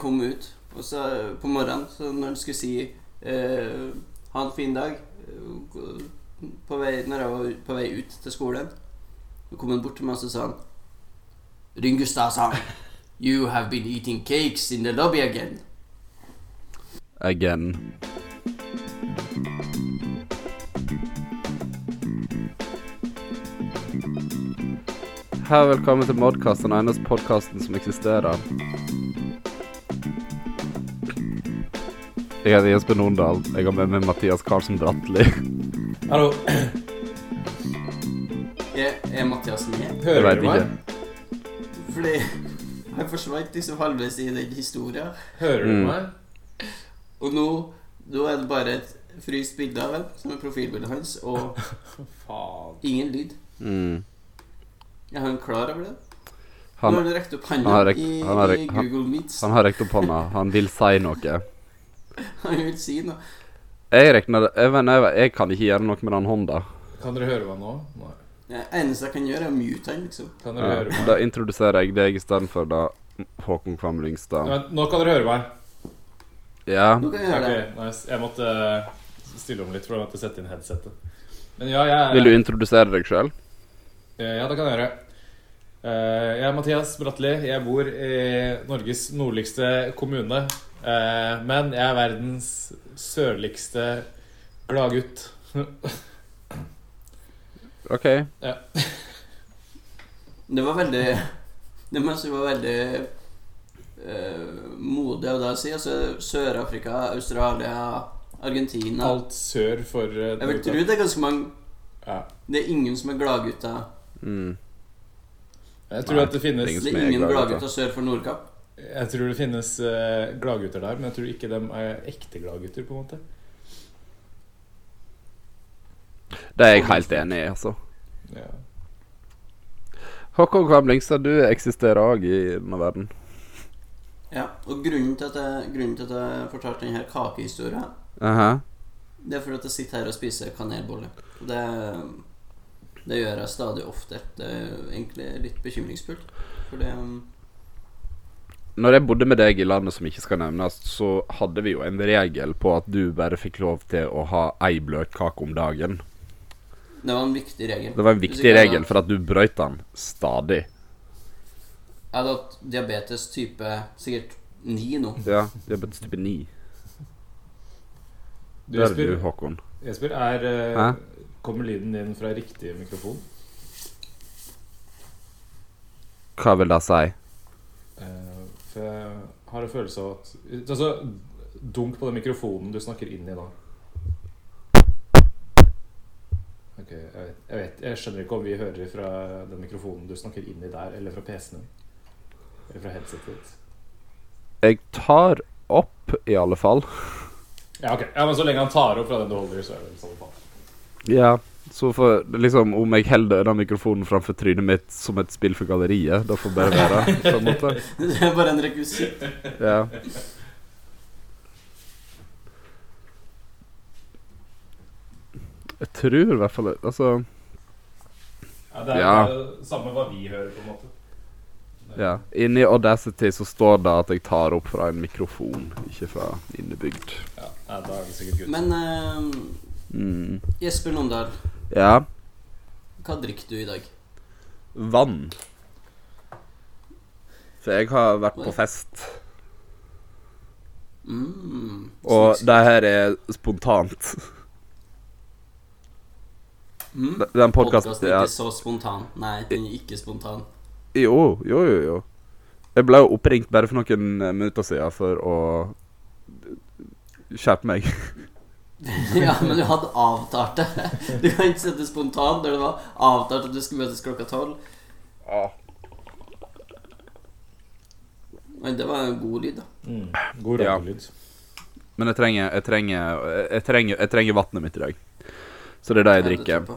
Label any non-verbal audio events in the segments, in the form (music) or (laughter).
kom ut, og så på morgenen, så når han skulle si eh, ha en fin dag eh, på vei, Når jeg var på vei ut til skolen, så kom han bort til meg og så sa han 'Ringustad sa you have been eating cakes in the lobby again. Again. Her velkommen til Modcast, den eneste podkasten som eksisterer. Jeg heter Jesper Nordal. Jeg har med meg Mathias Karlsen Bratteli. Hallo, Er, er Mathias med? Hører du meg? Fordi han forsvant liksom halvveis i den historien. Hører du Mm. meg? Og nå, nå er det bare et fryst bilde av ham, som er profilbildet hans, og (laughs) ingen lyd. Mm. Er han klar over det? Han, Nå har han rekt opp hånda i, i Google Meets. han har rekt opp hånda. Han vil si noe. (laughs) Han vil si noe. Jeg regner det jeg, jeg, jeg kan ikke gjøre noe med den hånda. Kan dere høre meg nå? Nei. Det eneste jeg kan gjøre, er å mute han, liksom. Kan dere Ja. høre meg? Da introduserer jeg deg istedenfor da Håkon Kvam Lyngstad. Vent, nå kan dere høre meg. Ja. Nå kan jeg gjøre Ok, det. nice. Jeg måtte eh, stille om litt, for jeg måtte sette inn headsetet. Men ja, jeg er Vil du introdusere deg sjøl? Eh, Ja, det kan jeg gjøre. Eh, Jeg er Mathias Bratteli. Jeg bor i Norges nordligste kommune. Eh, Men jeg er verdens sørligste gladgutt. OK. Ja. Det var veldig Det må jeg si var veldig uh, modig av deg å si. Altså Sør-Afrika, Australia, Argentina Alt sør for uh, Jeg vil tro det er ganske mange Ja. Det er ingen som er gladgutter. Mm. Jeg tror at det finnes Det er ingen gladgutter. gladgutter sør for Nordkapp. Jeg tror det finnes uh, gladgutter der, men jeg tror ikke de er ekte gladgutter, på en måte. Det er jeg helt enig i, altså. Ja. Håkon Kvam Lyngstad, du eksisterer òg i denne verden. Ja, og grunnen til at jeg, grunnen til at jeg fortalte denne kakehistorien, Aha. det er fordi at jeg sitter her og spiser kanelbolle. Og det, det gjør jeg stadig ofte. Det er egentlig litt bekymringsfullt. For det Når jeg bodde med deg i landet som ikke skal nevnes, så hadde vi jo en regel på at du bare fikk lov til å ha ei bløtkake om dagen. Det var en viktig regel. Det var en viktig regel, for at du brøyt den stadig. Jeg hadde hatt diabetes type sikkert 9 nå. Ja, diabetes type 9. Du, Der er du, Håkon. Jesper er, eh, Hæ? Kommer lyden din fra riktig mikrofon? Hva vil det si? Jeg har en følelse av at Altså, dunk på den mikrofonen du snakker inn i da. Ok, jeg vet, jeg vet Jeg skjønner ikke om vi hører fra den mikrofonen du snakker inn i der, eller fra PC-en din. Eller fra headsetet ditt. Jeg tar opp, i alle fall. Ja, ok. Ja, men så lenge han tar opp fra den du holder i, så er det i alle fall. Ja, så for liksom Om jeg holder den mikrofonen framfor trynet mitt som et spill for galleriet, da får det bare være. På en måte. (laughs) Det er bare en rekvisitt. Ja. Jeg tror i hvert fall Altså Ja, det er Ja. det samme hva vi hører, på en måte. Ja. Inni Audacity så står det at jeg tar opp fra en mikrofon, ikke fra innebygd. Ja, ja, da er det sikkert gutt. Men eh, Mm. Jesper Nondal, Ja. hva drikker du i dag? Vann. For jeg har vært på fest, Mm, og det her er spontant. mm. Den Podcasten podkasten er ja. ikke så spontan. Nei, den er ikke spontan. Jo, jo, jo, jo. Jeg ble jo oppringt bare for noen eh, minutter siden for å skjerpe meg. (laughs) (laughs) ja, men du hadde avtalt det. Du kan ikke sette spontant der det var avtalt at du skulle møtes klokka tolv. Men det var en god lyd, da. Mm. God Ja. radiolyd. Men jeg trenger Jeg trenger Jeg trenger, jeg trenger vannet mitt i dag. Så det er det jeg drikker.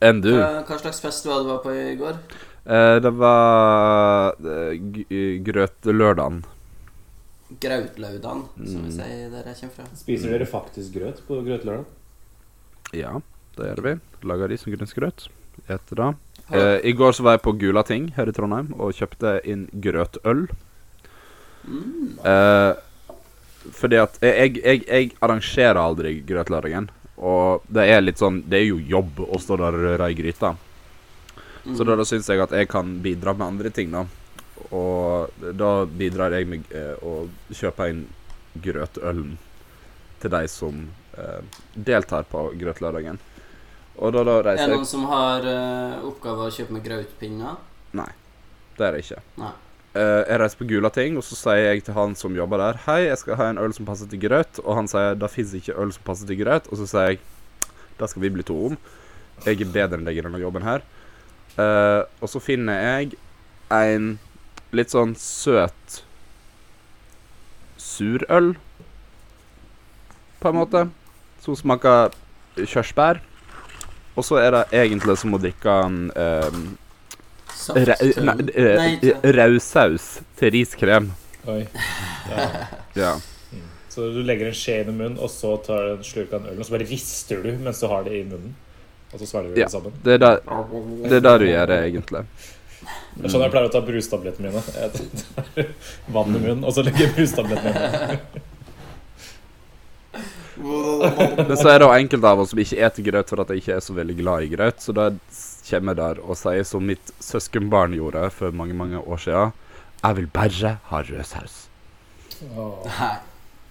Enn du? Hva, hva slags fest var det var på i går? Eh, det var eh, grøtlørdagen. Grautlaudan, som Mm. vi sier der jeg kommer fra. Spiser dere faktisk grøt på grøtlørdag? Ja, det gjør vi. Lager risengrynsgrøt. Etter det. Eh, I går så var jeg på Gulating her i Trondheim og kjøpte inn grøtøl. Mm. Eh, fordi at jeg, jeg, jeg arrangerer aldri grøtlørdagen. Og det er litt sånn Det er jo jobb å stå der og røre i gryta. Mm. Så da, da syns jeg at jeg kan bidra med andre ting, da. Og da bidrar jeg med eh, å kjøpe inn grøtølen til de som eh, deltar på grøtlørdagen. Og da, da Er det noen som har uh, oppgave å kjøpe med grautpinner? Det er det ikke. Nei. Uh, jeg reiser på Gulating, og så sier jeg til han som jobber der Hei, jeg skal ha en øl som passer til grøt. Og han sier da fins ikke øl som passer til grøt. Og så sier jeg det skal vi bli to om. Jeg er bedre enn deg i denne jobben her. Uh, og så finner jeg en litt sånn søt surøl, på en måte. Som smaker kirsebær. Og så er det egentlig som å drikke en eh, Saft? Nei, eh, ikke- Rausaus til riskrem. Oi. Ja. Ja. Mm. Så du legger en skje inn i munnen, og så tar du en slurk av den ølen, og så bare rister du mens du har det i munnen. Og så svelger du Ja. det sammen. Det er der, det er der du gjør det, egentlig. Det er sånn jeg pleier å ta brustablettene mine. Jeg tar vann i munnen, og så legger jeg brustablettene. Men så er det jo enkelte av oss som ikke eter grøt for at jeg ikke er så veldig glad i grøt. Så da kommer jeg der og sier som mitt søskenbarn gjorde for mange, mange år siden. Jeg vil bare ha rød saus. Oh.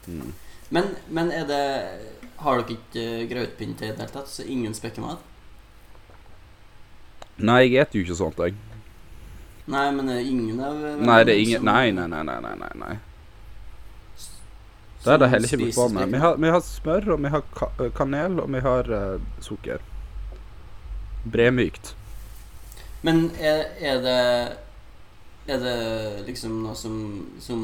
Mm. Men, men er det Har dere ikke grøtpynt i det hele tatt? Så ingen spekkemat? Nei, jeg spiser jo ikke sånt, jeg. Nei, men det er ingen av eh, Nei, det er ingen Nei, nei, nei, nei, nei, nei. Det er det heller ikke blitt på med. Vi har, vi har smør, og vi har ka eh, kanel, og vi har uh, sukker. Bremykt. Men er, er det Er det liksom noe som, som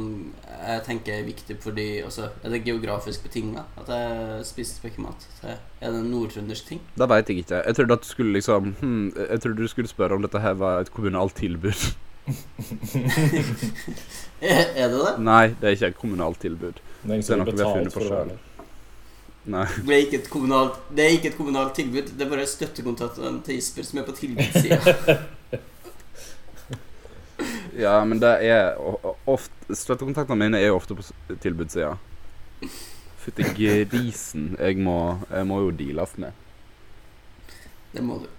jeg tenker er viktig fordi altså, Er det geografisk betinga at jeg spiser spekkemat? Er det en nordtrøndersk ting? Det veit jeg ikke. Jeg trodde at du skulle liksom hmm, Jeg trodde du skulle spørre om dette her var et kommunalt tilbud. (laughs) Er, er det det? Nei, det er ikke et kommunalt tilbud. Det er Det er noe vi har funnet på der. Nei. Det er ikke et kommunalt, det er ikke et kommunalt tilbud. Det er bare støttekontaktene til Isper som er på tilbudssida. (laughs) Ja, men det er ofte Støttekontaktene mine er jo ofte på tilbudssida. Fytti grisen. Jeg må, jeg må jo deales med. Det må du.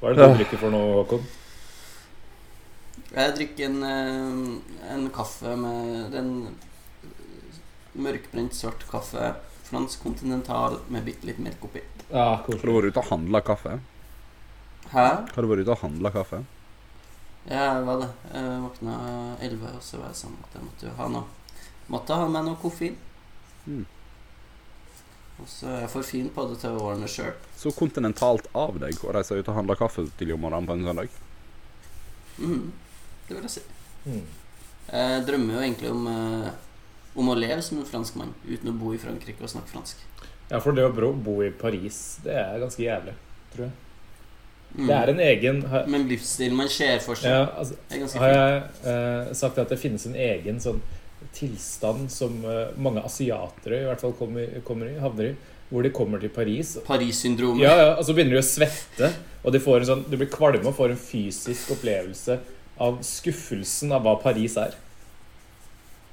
Hva er det du drikker for nå, Håkon? Jeg drikker en, eh, en kaffe med den mørkbrent svart kaffe. Fransk kontinental med bitte litt melk oppi. Ja, Har du vært ute og handla kaffe? Hæ? Har du vært ute og handla kaffe? Ja, hva det? Jeg våkna 11, og så var jeg sånn at jeg måtte jo ha noe Måtte ha med noe koffein. Mm. Og så er jeg for fin på det til å ordne sjøl. Så kontinentalt av deg å reise ut og handle kaffe tidlig om morgenen på en søndag. Mhm. Det vil jeg si. Mm. Jeg drømmer jo egentlig om, eh, om å leve som en franskmann uten å bo i Frankrike og snakke fransk. Ja, for det å bo i Paris, det er ganske jævlig, tror jeg. Mm. Det er en egen har, Men livsstilen man ser for seg, ja, altså, er ganske har jeg eh, sagt at det finnes en egen sånn tilstand som eh, mange asiatere i hvert fall kommer, kommer i, havner i, hvor de kommer til Paris. Paris-syndromet. Ja, ja, og så begynner de å svette, og de, får en sånn, de blir kvalme og får en fysisk opplevelse av skuffelsen av hva Paris er.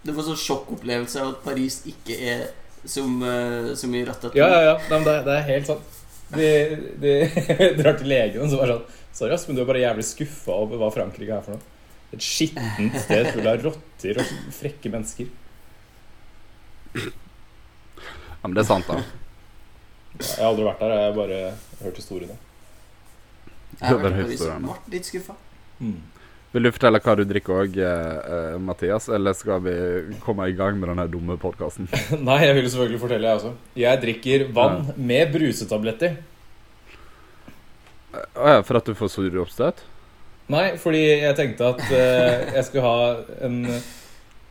Du får sånn sjokkopplevelse av at Paris ikke er som, uh, som i Ratatouille. Ja, ja, ja, det, det er helt sant. De, de (laughs) drar til legen og så bare sånn Sorry, ass, men du er bare jævlig skuffa over hva Frankrike er for noe. Et skittent sted full av rotter og frekke mennesker. Ja, men det er sant, da. Jeg har aldri vært der, jeg har bare hørt historiene. Jeg har Det vært ble litt skuffa. Vil du fortelle hva du drikker òg, eh, eh, Mathias? Eller skal vi komme i gang med denne dumme podkasten? (laughs) Nei, jeg vil selvfølgelig fortelle, jeg også. Jeg drikker vann med brusetabletter. Å ja, for at du får sure oppstøt? Nei, fordi jeg tenkte at eh, jeg skulle ha en,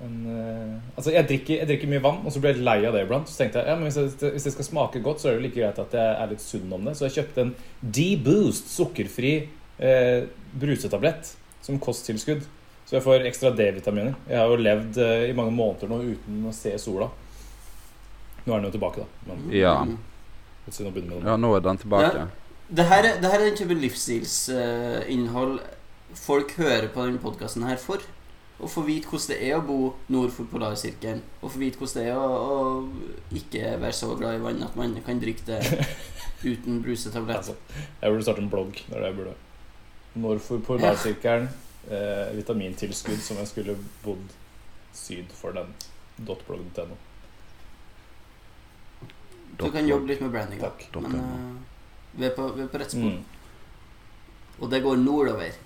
en eh, Altså, jeg drikker, jeg drikker mye vann, og så ble jeg lei av det iblant. Så tenkte jeg ja, men hvis jeg, hvis jeg skal smake godt, så er det jo like greit at jeg er litt sunn om det. Så jeg kjøpte en D-Boost sukkerfri eh, brusetablett som kosttilskudd. Så jeg får ekstra D-vitaminer. Jeg har jo levd eh, i mange måneder nå uten å se sola. Nå er den jo tilbake, da. Men Ja. Den. Ja, nå er den tilbake. Det her, er- det her er en type livsstilsinnhold folk hører på denne podkasten her for. å få vite hvordan det er å bo nord for polarsirkelen. Og få vite hvordan det er å, å ikke være så glad i vann at man kan drikke det (laughs) uten brusetablett. Altså, jeg burde starte en blogg. Det er det jeg burde. Nord for polarsirkelen. Eh, vitamintilskudd som jeg skulle bodd syd for den. .blogg.no. Du kan jobbe litt med branding. Takk. Men uh, vi, er på, vi er på rett spor. Mm. Og det går nordover.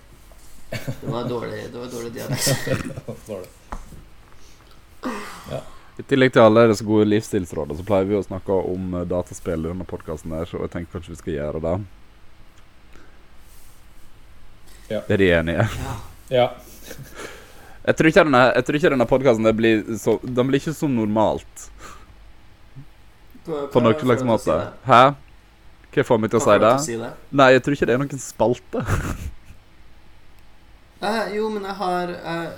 Det var dårlig, det var dårlig dialekt. (laughs) I tillegg til alle disse gode livsstilsrådene, så pleier vi å snakke om eh, dataspill i denne podkasten her, så jeg tenker kanskje vi skal gjøre det. Ja. Er de enige? Ja. Ja. (laughs) Jeg tror ikke denne, jeg tror ikke denne podkasten blir så Den blir ikke så normalt på noen slags måte. si? Hæ? Hva får meg til å si det? si det? Nei, jeg tror ikke det er noen spalte. (laughs) Eh, jo, men jeg har eh,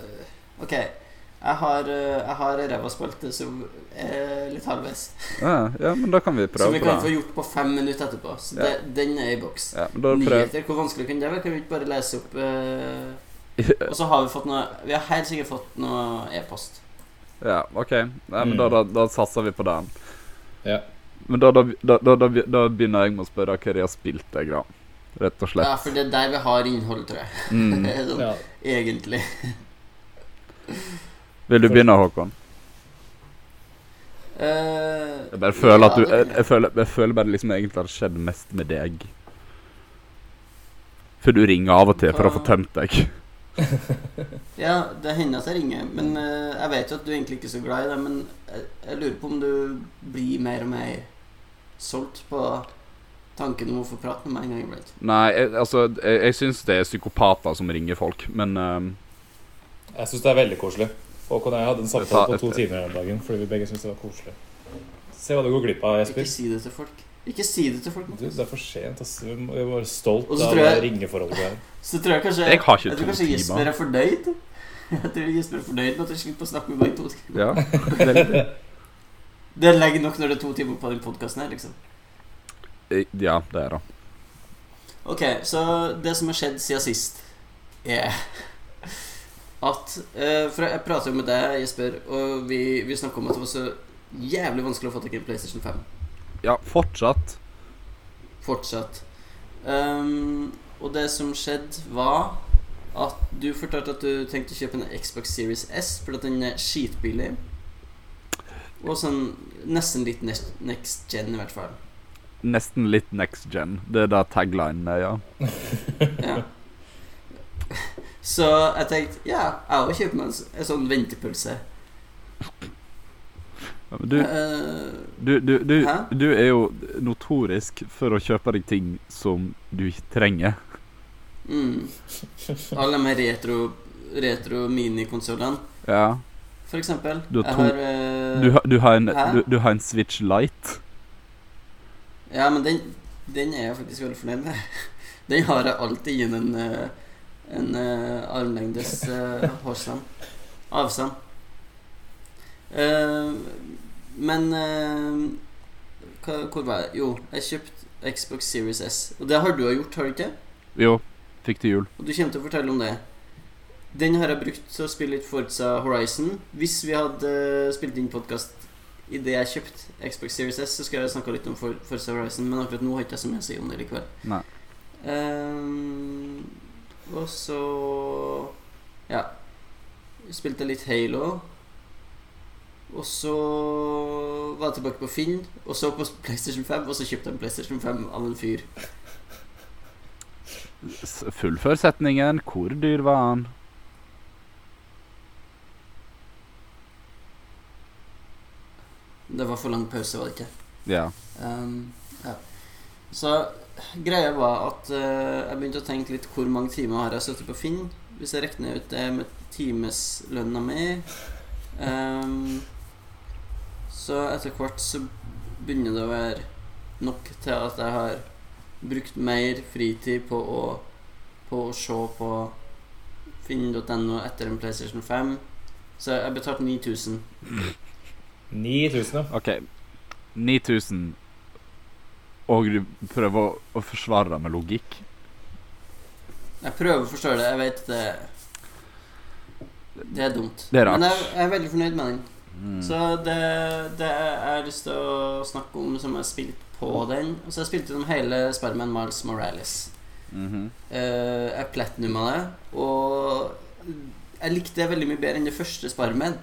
Ok. Jeg har, eh, jeg har en ræva spalte som er litt halvveis. Ja, ja, men da kan vi prøve Som vi kan få gjort på fem minutter etterpå. Så det, den er i boks. Ja, men da. Nyheter, hvor vanskelig kan det være? Kan vi ikke bare lese opp eh, (laughs) Og så har vi fått noe Vi har helt sikkert fått noe e-post. Ja, OK. Nei, men da, da, da satser vi på den. Ja. Men da, da, da, da, da, da begynner jeg med å spørre hva de har spilt deg, da. Rett og slett. Ja, for det er der vi har innholdet, tror jeg. Mm. (laughs) sånn. Egentlig. (laughs) Vil du begynne, Håkon? Uh, Jeg bare føler at du jeg, jeg. føler, jeg føler bare liksom egentlig at det har skjedd mest med deg. For du ringer av og til for å få tømt deg. (laughs) Ja, det hender at jeg ringer. Men uh, jeg vet jo at du egentlig ikke er så glad i det. Men jeg, jeg lurer på om du blir mer og mer solgt på tanken om å få prate med meg en gang iblant. Nei, jeg, altså Jeg, jeg syns det er psykopater som ringer folk, men ehm, Jeg syns det er veldig koselig. Håkon og jeg hadde en samtale på to timer den dagen fordi vi begge syntes det var koselig. Se hva du går glipp av, Ikke si det til folk. Ikke si det til folk. Du, det er for sent. ass. Vi må- vi er stolt av tror jeg- det ringeforholdet vi har. (laughs) Så tror jeg kanskje Jeg har ikke jeg tror kanskje Jesper er fornøyd. (laughs) Jeg tror Jesper er fornøyd med at du slipper å snakke med meg i to timer. Ja. (laughs) Det er lenge nok når det er to timer på den podkasten her, liksom. Eh, Ja, det er det. Ok, så det som har skjedd siden sist, er at eh, For jeg prater jo med deg, Jesper, og vi, vi snakka om at det var så jævlig vanskelig å få tak i en PlayStation 5. Ja, fortsatt. Fortsatt. Um, og det som skjedde, var at du fortalte at du tenkte å kjøpe en Xbox Series S fordi at den er skitbillig. Og sånn nesten litt next, next gen, i hvert fall. Nesten litt next gen. Det er da taglinen er, ja. (laughs) Ja. Så jeg tenkte ja, jeg òg kjøper meg en, sånn ventepølse. Ja, men Du, Eh, du, du, du, du er jo notorisk for å kjøpe deg ting som du ikke trenger. mm. Alle de retro, retro minikonsollene, Ja. for eksempel. Du har to- har, eh, Du, har- en, du, har en Switch Light. Ja, men den, den er jeg faktisk veldig fornøyd med. (laughs) Den har jeg alltid innen en, eh, en uh, armlengdes uh, avstand. avstand. Uh, men eh, hva, Hvor var jeg? Jo, jeg kjøpte Xbox Series S. Og det har du gjort, har du ikke? Jo, fikk til jul. Og du kommer til å fortelle om det. Den har jeg brukt til å spille litt Forza Horizon. Hvis vi hadde spilt inn podkast idet jeg kjøpte Xbox Series S, så skulle jeg snakka litt om For- Forza Horizon, men akkurat nå har jeg ikke så mye å si om det likevel. Nei. Ehm, og så Ja. Spilte litt Halo. Og så var jeg tilbake på Finn, og så på PlayStation 5, og så kjøpte jeg en PlayStation 5 av en fyr. Fullfør setningen. Hvor dyr var han? Det var for lang pause, var det ikke? Ja. Um, ja. Så greia var at uh, jeg begynte å tenke litt hvor mange timer har jeg sittet på Finn. Hvis jeg regner ut det med timeslønna mi um, Så etter hvert så begynner det å være nok til at jeg har brukt mer fritid på å, på å se på finn.no etter en PlayStation 5. Så jeg betalte 9000. 9000, ja. OK. 9000, og du prøver å, å forsvare det med logikk? Jeg prøver å forstå det. Jeg vet det Det er dumt. Det er. Men jeg, jeg er veldig fornøyd med den. Mm. Så det, det jeg har lyst til å snakke om som jeg har spilt på den. Og så har jeg spilt gjennom hele Spiderman Miles Morales. Mhm. Eh, jeg platinuma det, og jeg likte det veldig mye bedre enn det første Spiderman.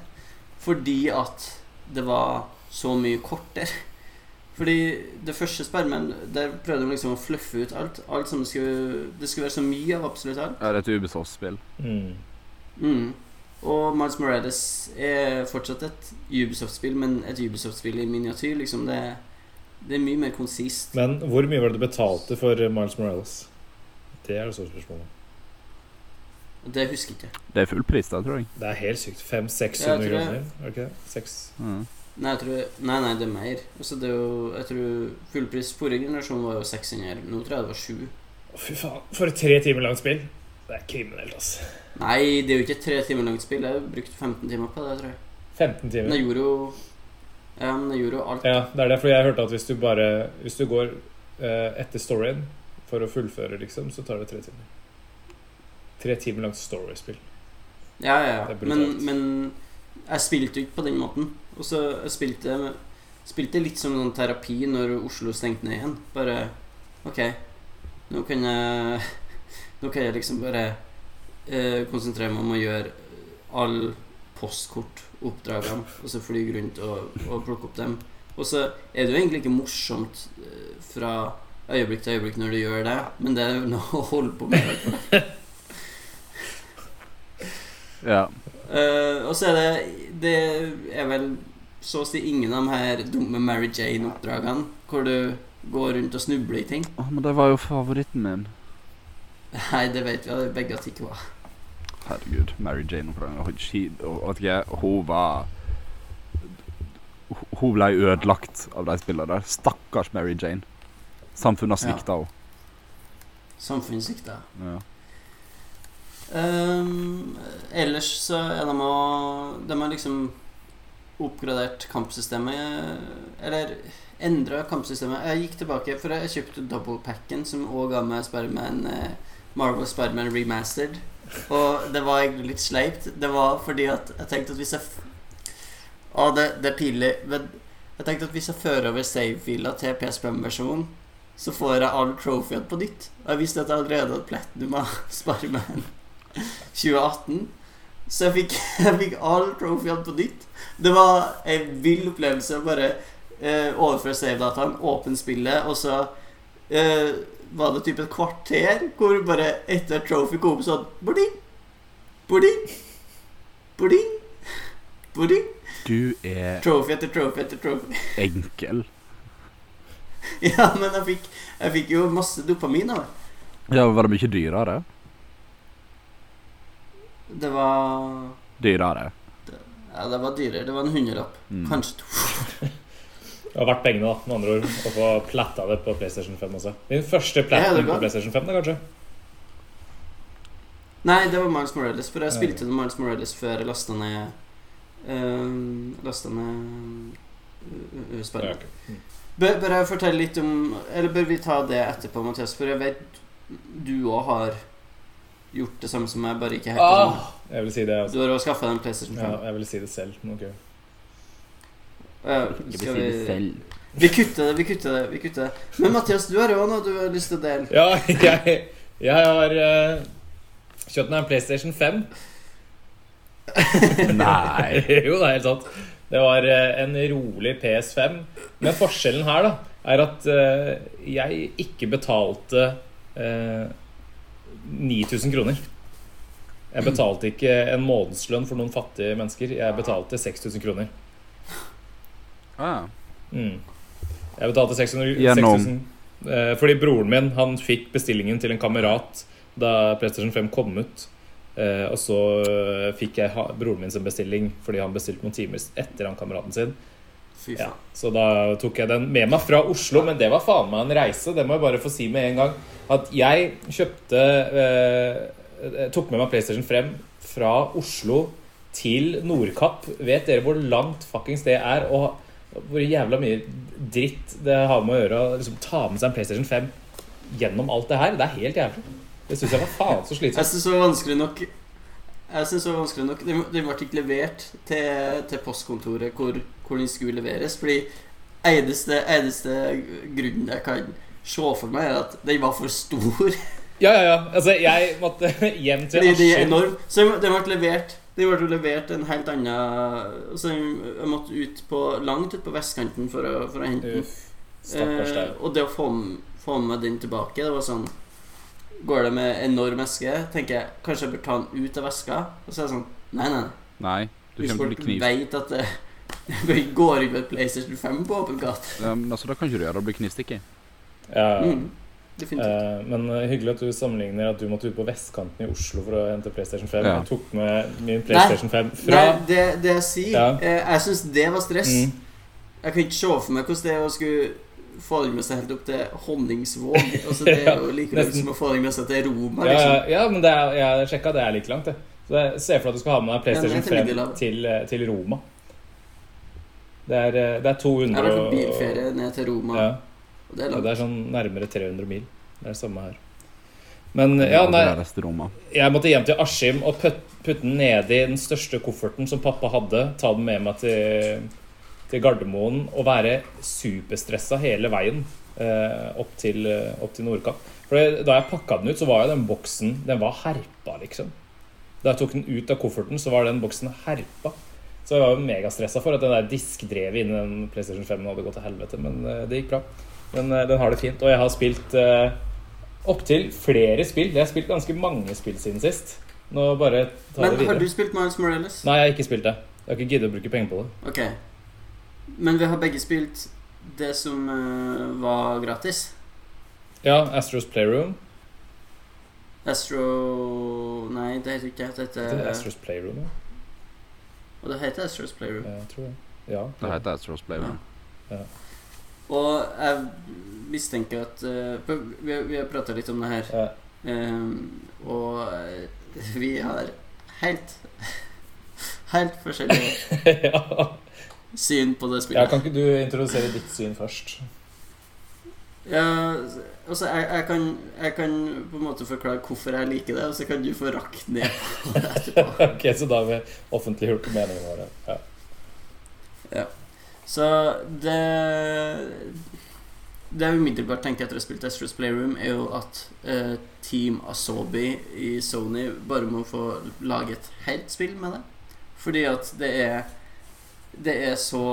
Fordi at det var så mye kortere. Fordi det første spermen, der prøvde de liksom å fluffe ut alt. alt som skulle, det skulle være så mye av absolutt alt. Ja, det er et Ubisoft-spill. Mm. Mm. Og Miles Morales er fortsatt et Ubisoft-spill, men et Ubisoft-spill i miniatyr. Liksom det, det er mye mer konsist. Men hvor mye var det du betalte for Miles Morales? Det er det store spørsmålet. Det husker jeg ikke. Det er full pris, da, tror jeg. Det er helt sykt. 500-600 Ja, jeg tror det. kroner? Er det ikke det? Seks? Mm. Nei, jeg tror, nei, nei, det er mer. Altså, det er jo, jeg tror fullpris forrige generasjon var jo 600. Nå tror jeg det var 7. Å, fy faen. For et tre timer langt spill. Det er kriminelt, altså. Nei, det er jo ikke et tre timer langt spill. Jeg har brukt 15 timer på det, tror jeg. 15 Men timer. jeg gjorde jo Ja, men jeg gjorde jo alt. Ja, det er derfor jeg hørte at hvis du bare Hvis du går uh, etter storyen for å fullføre, liksom, så tar det tre timer. Tre timer langt storyspill. Ja, ja, ja. Men, men jeg spilte jo ikke på den måten. Og så jeg spilte Spilte litt som sånn terapi når Oslo stengte ned igjen. Bare OK, nå kan jeg (laughs) Nå kan jeg liksom bare eh, konsentrere meg om å gjøre alle postkortoppdragene, og så fly rundt og, og plukke opp dem. Og så er det jo egentlig ikke morsomt eh, fra øyeblikk til øyeblikk når du gjør det, men det er jo noe å holde på med. (laughs) Ja. Eh, og så er det Det er vel så å si ingen av de her dumme Mary Jane-oppdragene hvor du går rundt og snubler i ting. Oh, men det var jo favoritten min. Nei, det vet vi at begge at det ikke var. Herregud. Mary Jane og Vet ikke, hun var Hun ble ødelagt av de spillene der. Stakkars Mary Jane. Samfunnet svikta henne. Samfunnssikta. Ja. Um, ellers så er de og De har liksom oppgradert kampsystemet Eller endra kampsystemet. Jeg gikk tilbake, for jeg kjøpte double-packen, som òg ga meg Spiderman eh, Marvel Spiderman Remastered. Og det var egentlig litt sleipt. Det var fordi at jeg tenkte at hvis jeg Å, det, det er pinlig. Men jeg tenkte at hvis jeg fører over save-fila til PS Plum-versjonen, så får jeg alle trophyene på nytt. Og jeg visste at jeg allerede hadde platinum av (laughs) Spiderman 2018. Så jeg fikk, (laughs) jeg fikk alle trophyene på nytt. Det var en vill opplevelse å bare eh, overføre save-dataen, åpne spillet, og så eh, var det typ et kvarter hvor bare etter trophy kom sånn Bording, bording, bording, bording. Du er Trophy etter trophy etter trophy. (laughs) enkel. Ja, men jeg fikk, jeg fikk jo masse dopamin av det. Ja, Var det mye dyrere? Det var Dyrere. Ja, det var dyrere. Det var en hundrelapp. Mm. Kanskje to. Det har vært pengene, da, med andre ord, å få platta det på PlayStation 5 også. Din første Ja, det på PlayStation 5, da, kanskje? Nei, det var Miles Morales. For jeg spilte ja. Miles Morales før jeg lasta ned uh, Lasta ned uh, uh. Ja, ok. Mm. Bør, bør jeg fortelle litt om Eller bør vi ta det etterpå, Mathias? For jeg vet du òg har gjort det samme som meg, bare ikke helt. Ah, jeg vil si det, altså. Du har også skaffa deg en PlayStation 5. Ja, jeg vil si det selv. men ok. Ja, skal vi Vi kutter det, vi kutter det. vi kutter det Men Mathias, du har jo noe du har lyst til å dele. Ja, (laughs) jeg, jeg har uh, kjøpt meg en PlayStation 5. (laughs) Nei. (laughs) jo, det er helt sant. Det var uh, en rolig PS5. Men forskjellen her da er at uh, jeg ikke betalte eh, 9000 kroner. Jeg betalte ikke en månedslønn for noen fattige mennesker. Jeg betalte 6000 kroner. Ah. Mm. Jeg betalte 600, Gjennom- 6000 eh, Fordi broren min Han fikk bestillingen til en kamerat da PlayStation 5 kom ut. Eh, og så eh, fikk jeg ha, broren min sin bestilling fordi han bestilte noen timer etter han kameraten sin. Ja, så da tok jeg den med meg fra Oslo, men det var faen meg en reise. Det må jeg bare få si med en gang. At jeg kjøpte eh, jeg Tok med meg PlayStation 5 fra Oslo til Nordkapp. Vet dere hvor langt fuckings det er? Og hvor jævla mye dritt det har med å gjøre å liksom, ta med seg en PlayStation 5 gjennom alt det her. Det er helt jævlig. Det syns jeg var faen så Jeg synes syns det var vanskelig nok jeg syns det var vanskelig nok. Den, den ble ikke levert til, til postkontoret hvor, hvor den skulle leveres. Fordi eneste, eneste grunnen jeg kan se for meg, er at den var for stor. Ja, ja, ja. Altså, jeg måtte (laughs) hjem til Fordi de er Askim. enorm. Så den ble levert Den ble levert en helt annen Så jeg måtte ut på langt ut på vestkanten for å, for å hente den. Uff, Eh, og det å få, få med den tilbake, det var sånn Går det med enorm eske, tenker jeg kanskje jeg bør ta den ut av veska. Og så er det sånn Nei, nei. nei. Nei, du Hvis folk veit vet at det (laughs) det går ikke med PlayStation 5 på åpen gate. Ja, men altså, da kan ikke du gjøre det. å bli knivstikk i. Ja, Mm, Uh, eh, men uh, hyggelig at du sammenligner at du måtte ut på vestkanten i Oslo for å hente PlayStation 5. Ja. Jeg tok med min PlayStation 5 fra Nei, det, det jeg sier Ja. uh, Jeg syns det var stress. mm. Jeg kan ikke se for meg hvordan det er å skulle med seg helt opp til Honningsvåg. Altså, det er (laughs) jo like langt som å forme med seg til Roma. Liksom. ja, men det er, jeg sjekka, det er like langt, det. Så jeg ser for deg at du skal ha med deg PlayStation det er til 5 ja, til, eh, til Roma. Det er, eh, det er 200 Jeg har vært på bilferie ned til Roma, Ja, og det er langt. det er sånn nærmere 300 mil. Det er det samme her. Men ja, nei, Det jeg måtte hjem til Askim og putte den nedi den største kofferten som pappa hadde. Ta den med meg til, til Gardermoen og være superstressa hele veien eh, opp til, eh, opp til Nordkapp. For det- da jeg pakka den ut, så var jo den boksen Den var herpa, liksom. Da jeg tok den ut av kofferten, så var den boksen herpa. Så jeg var jo megastressa for at den der diskdrevet inni den PlayStation 5 hadde gått til helvete. Men eh, det gikk bra. Men eh, den har det fint. Og jeg har spilt eh, opptil flere spill. Jeg har spilt ganske mange spill siden sist. Nå bare ta det videre. Men har du spilt Miles Morales? Nei, jeg har ikke spilt det. Jeg har ikke giddet å bruke penger på det. Ok. Men vi har begge spilt det som uh, var gratis. Ja, Astros Playroom. Astro Nei, det heter ikke det. Det heter er Astros Playroom, ja. Og det heter Astros Playroom. Jeg tror jeg. Ja. Det heter Astros Playroom. Og jeg mistenker at uh, Vi, vi har prata litt om det her, Ja. um, og eh, vi har helt (laughs) Helt forskjellige (laughs) ja. Syn på det ja. spillet. Kan ikke du introdusere ditt syn først? Ja, altså jeg, jeg, kan, jeg kan på en måte forklare hvorfor jeg liker det, og så kan du få rakt ned på det etterpå. (laughs) ok, så da har vi offentliggjort meningene våre. Ja. Så det Det jeg umiddelbart tenker etter å ha spilt Astros Playroom, er jo at eh, Team Asobi i Sony bare må få lage et helt spill med det. Fordi at det er Det er så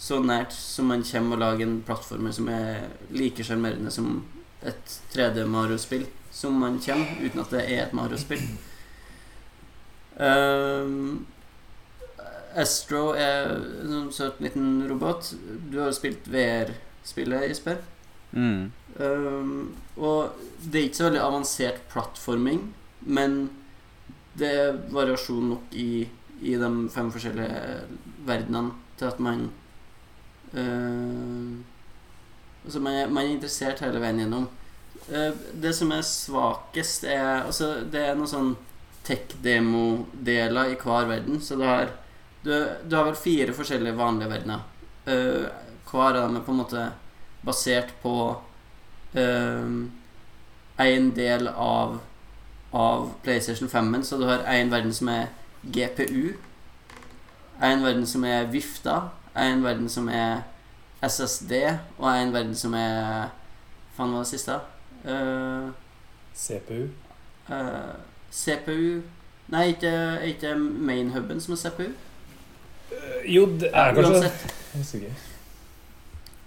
så nært som man kommer å lage en plattformer som er like sjarmerende som et 3D Mario-spill som man kommer, uten at det er et Mario-spill. Um, Astro er en søt liten robot. Du har spilt VR-spillet, Jesper. Mm. Um, og det er ikke så veldig avansert plattforming, men det er variasjon nok i, i de fem forskjellige verdenene til at man uh, Altså, man er, man er interessert hele veien gjennom. Uh, det som er svakest, er Altså, det er noen sånn tech-demo-deler i hver verden, så du har du, du har vel fire forskjellige vanlige verdener. Uh, hver av dem er på en måte basert på um, en del av, av PlayStation 5-en. Så du har en verden som er GPU, en verden som er vifta, en verden som er SSD, og en verden som er Faen, hva var det siste? Uh, CPU. uh, CPU Nei, ikke, ikke main-huben som er CPU. Jo, det er kanskje Uansett.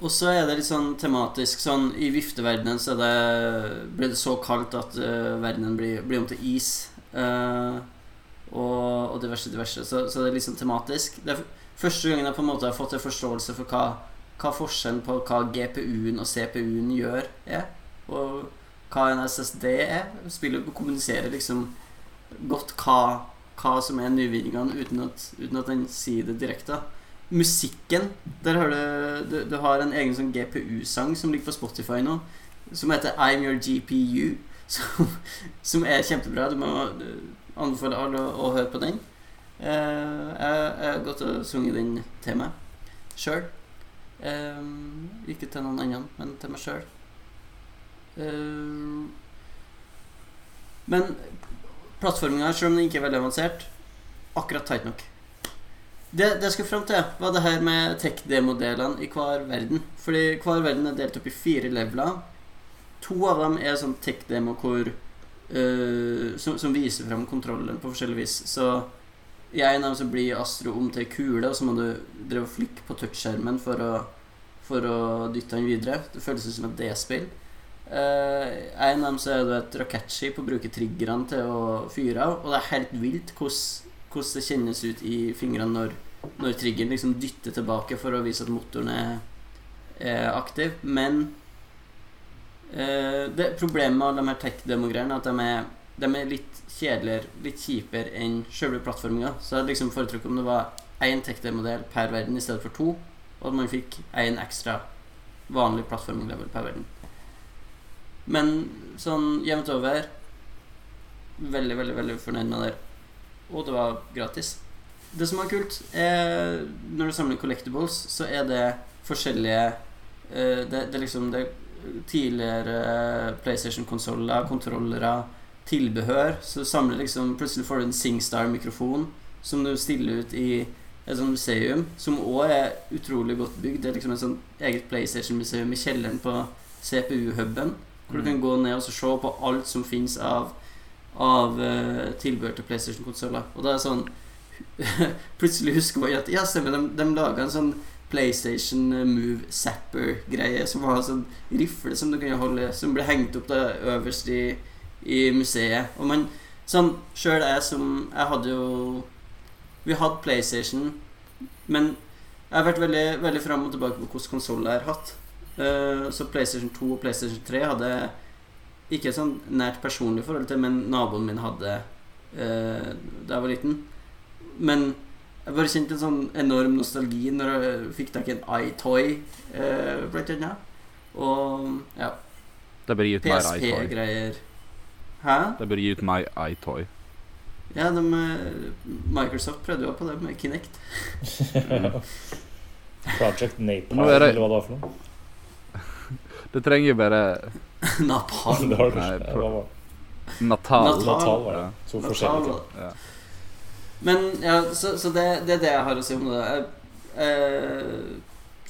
Og så er det litt sånn tematisk sånn I vifteverdenen så er det, blir det så kaldt at uh, verdenen blir, blir om til is. eh, og, og diverse, diverse. Så, så det er sånn tematisk. Det er første gangen jeg på en måte har fått en forståelse for hva, hva forskjellen på hva GPU-en og CPU-en gjør, er. Og hva en SSD er. Spiller og kommuniserer liksom godt hva, hva som er nyvinningene, uten uten at den sier det direkte. Musikken Der har du, du, du har en egen sånn GPU-sang som ligger på Spotify nå, som heter I'm Your GPU. (laughs) Som, som er kjempebra. Du må du, anbefale alle å, høre på den. Eh, jeg har gått og sunget den til meg sjøl. ikke til noen andre, men til meg sjøl. men plattforminga, selv om den ikke er veldig avansert, akkurat tight nok. Det, det jeg skulle fram til, var det her med tech-demodelene i hver verden. Fordi hver verden er delt opp i fire leveler. To av dem er sånn tech-demo hvor øh, som, som viser fram kontrollen på forskjellig vis. Så av dem så blir Astro om til kule, og så må du drive og flikke på touchskjermen for å, for å dytte den videre. Det føles ut som et D-spill. Uh, en av dem så er du et rakettskip og bruker triggerne til å fyre av. Og det er helt vilt hvordan det kjennes ut i fingrene når, når triggeren liksom dytter tilbake for å vise at motoren er, er aktiv. Men eh, det problemet med de her tech-demogreiene er at de er, de er litt kjedeligere, litt kjipere enn selve plattforminga. Så jeg liksom foretrukket om det var én tech-demodell per verden i stedet for to, og at man fikk én ekstra vanlig plattforming-level per verden. Men sånn jevnt over Veldig, veldig veldig fornøyd med det og det var gratis. Det som er kult, er når du samler collectibles, så er det forskjellige uh, det, det, liksom det tidligere PlayStation-konsoller, kontrollere, tilbehør. Så samler liksom Plutselig får du en SingStar-mikrofon som du stiller ut i et sånt museum, som òg er utrolig godt bygd. Det er liksom et sånt eget PlayStation-museum i kjelleren på CPU-huben. Hvor du kan gå ned og se på alt som fins av av uh, tilbehør til PlayStation-konsoller. Og da er det sånn (laughs) Plutselig husker man at Ja, stemmer, de, de laga en sånn PlayStation eh, Move Zapper-greie som var en sånn rifle som du kunne holde Som ble hengt opp da øverst i, i museet. Og man Sånn sjøl jeg som Jeg hadde jo Vi hadde PlayStation, men jeg har vært veldig, veldig fram og tilbake på hvordan konsoller jeg har hatt. Uh, så PlayStation 2 og PlayStation 3 hadde ikke et sånn nært personlig forhold til, men naboen min hadde uh, da jeg var liten. Men jeg bare kjente en sånn enorm nostalgi når jeg fikk tak i en iToy, eh, blant annet. Og ja. Det bør gi ut mer iToy. PSP-greier. Hæ? Det bør gi ut mer iToy. Ja, de, eh, Microsoft prøvde jo på det med Kinect. (laughs) Project Napalm, det- eller hva det var for noe. (laughs) Det trenger jo bare (laughs) Napalm. Det var det Nei, det? Natal. Natal. Var det. Forskjellige ting. Ja. Men ja, så, så det, det er det jeg har å si om det. Jeg, eh,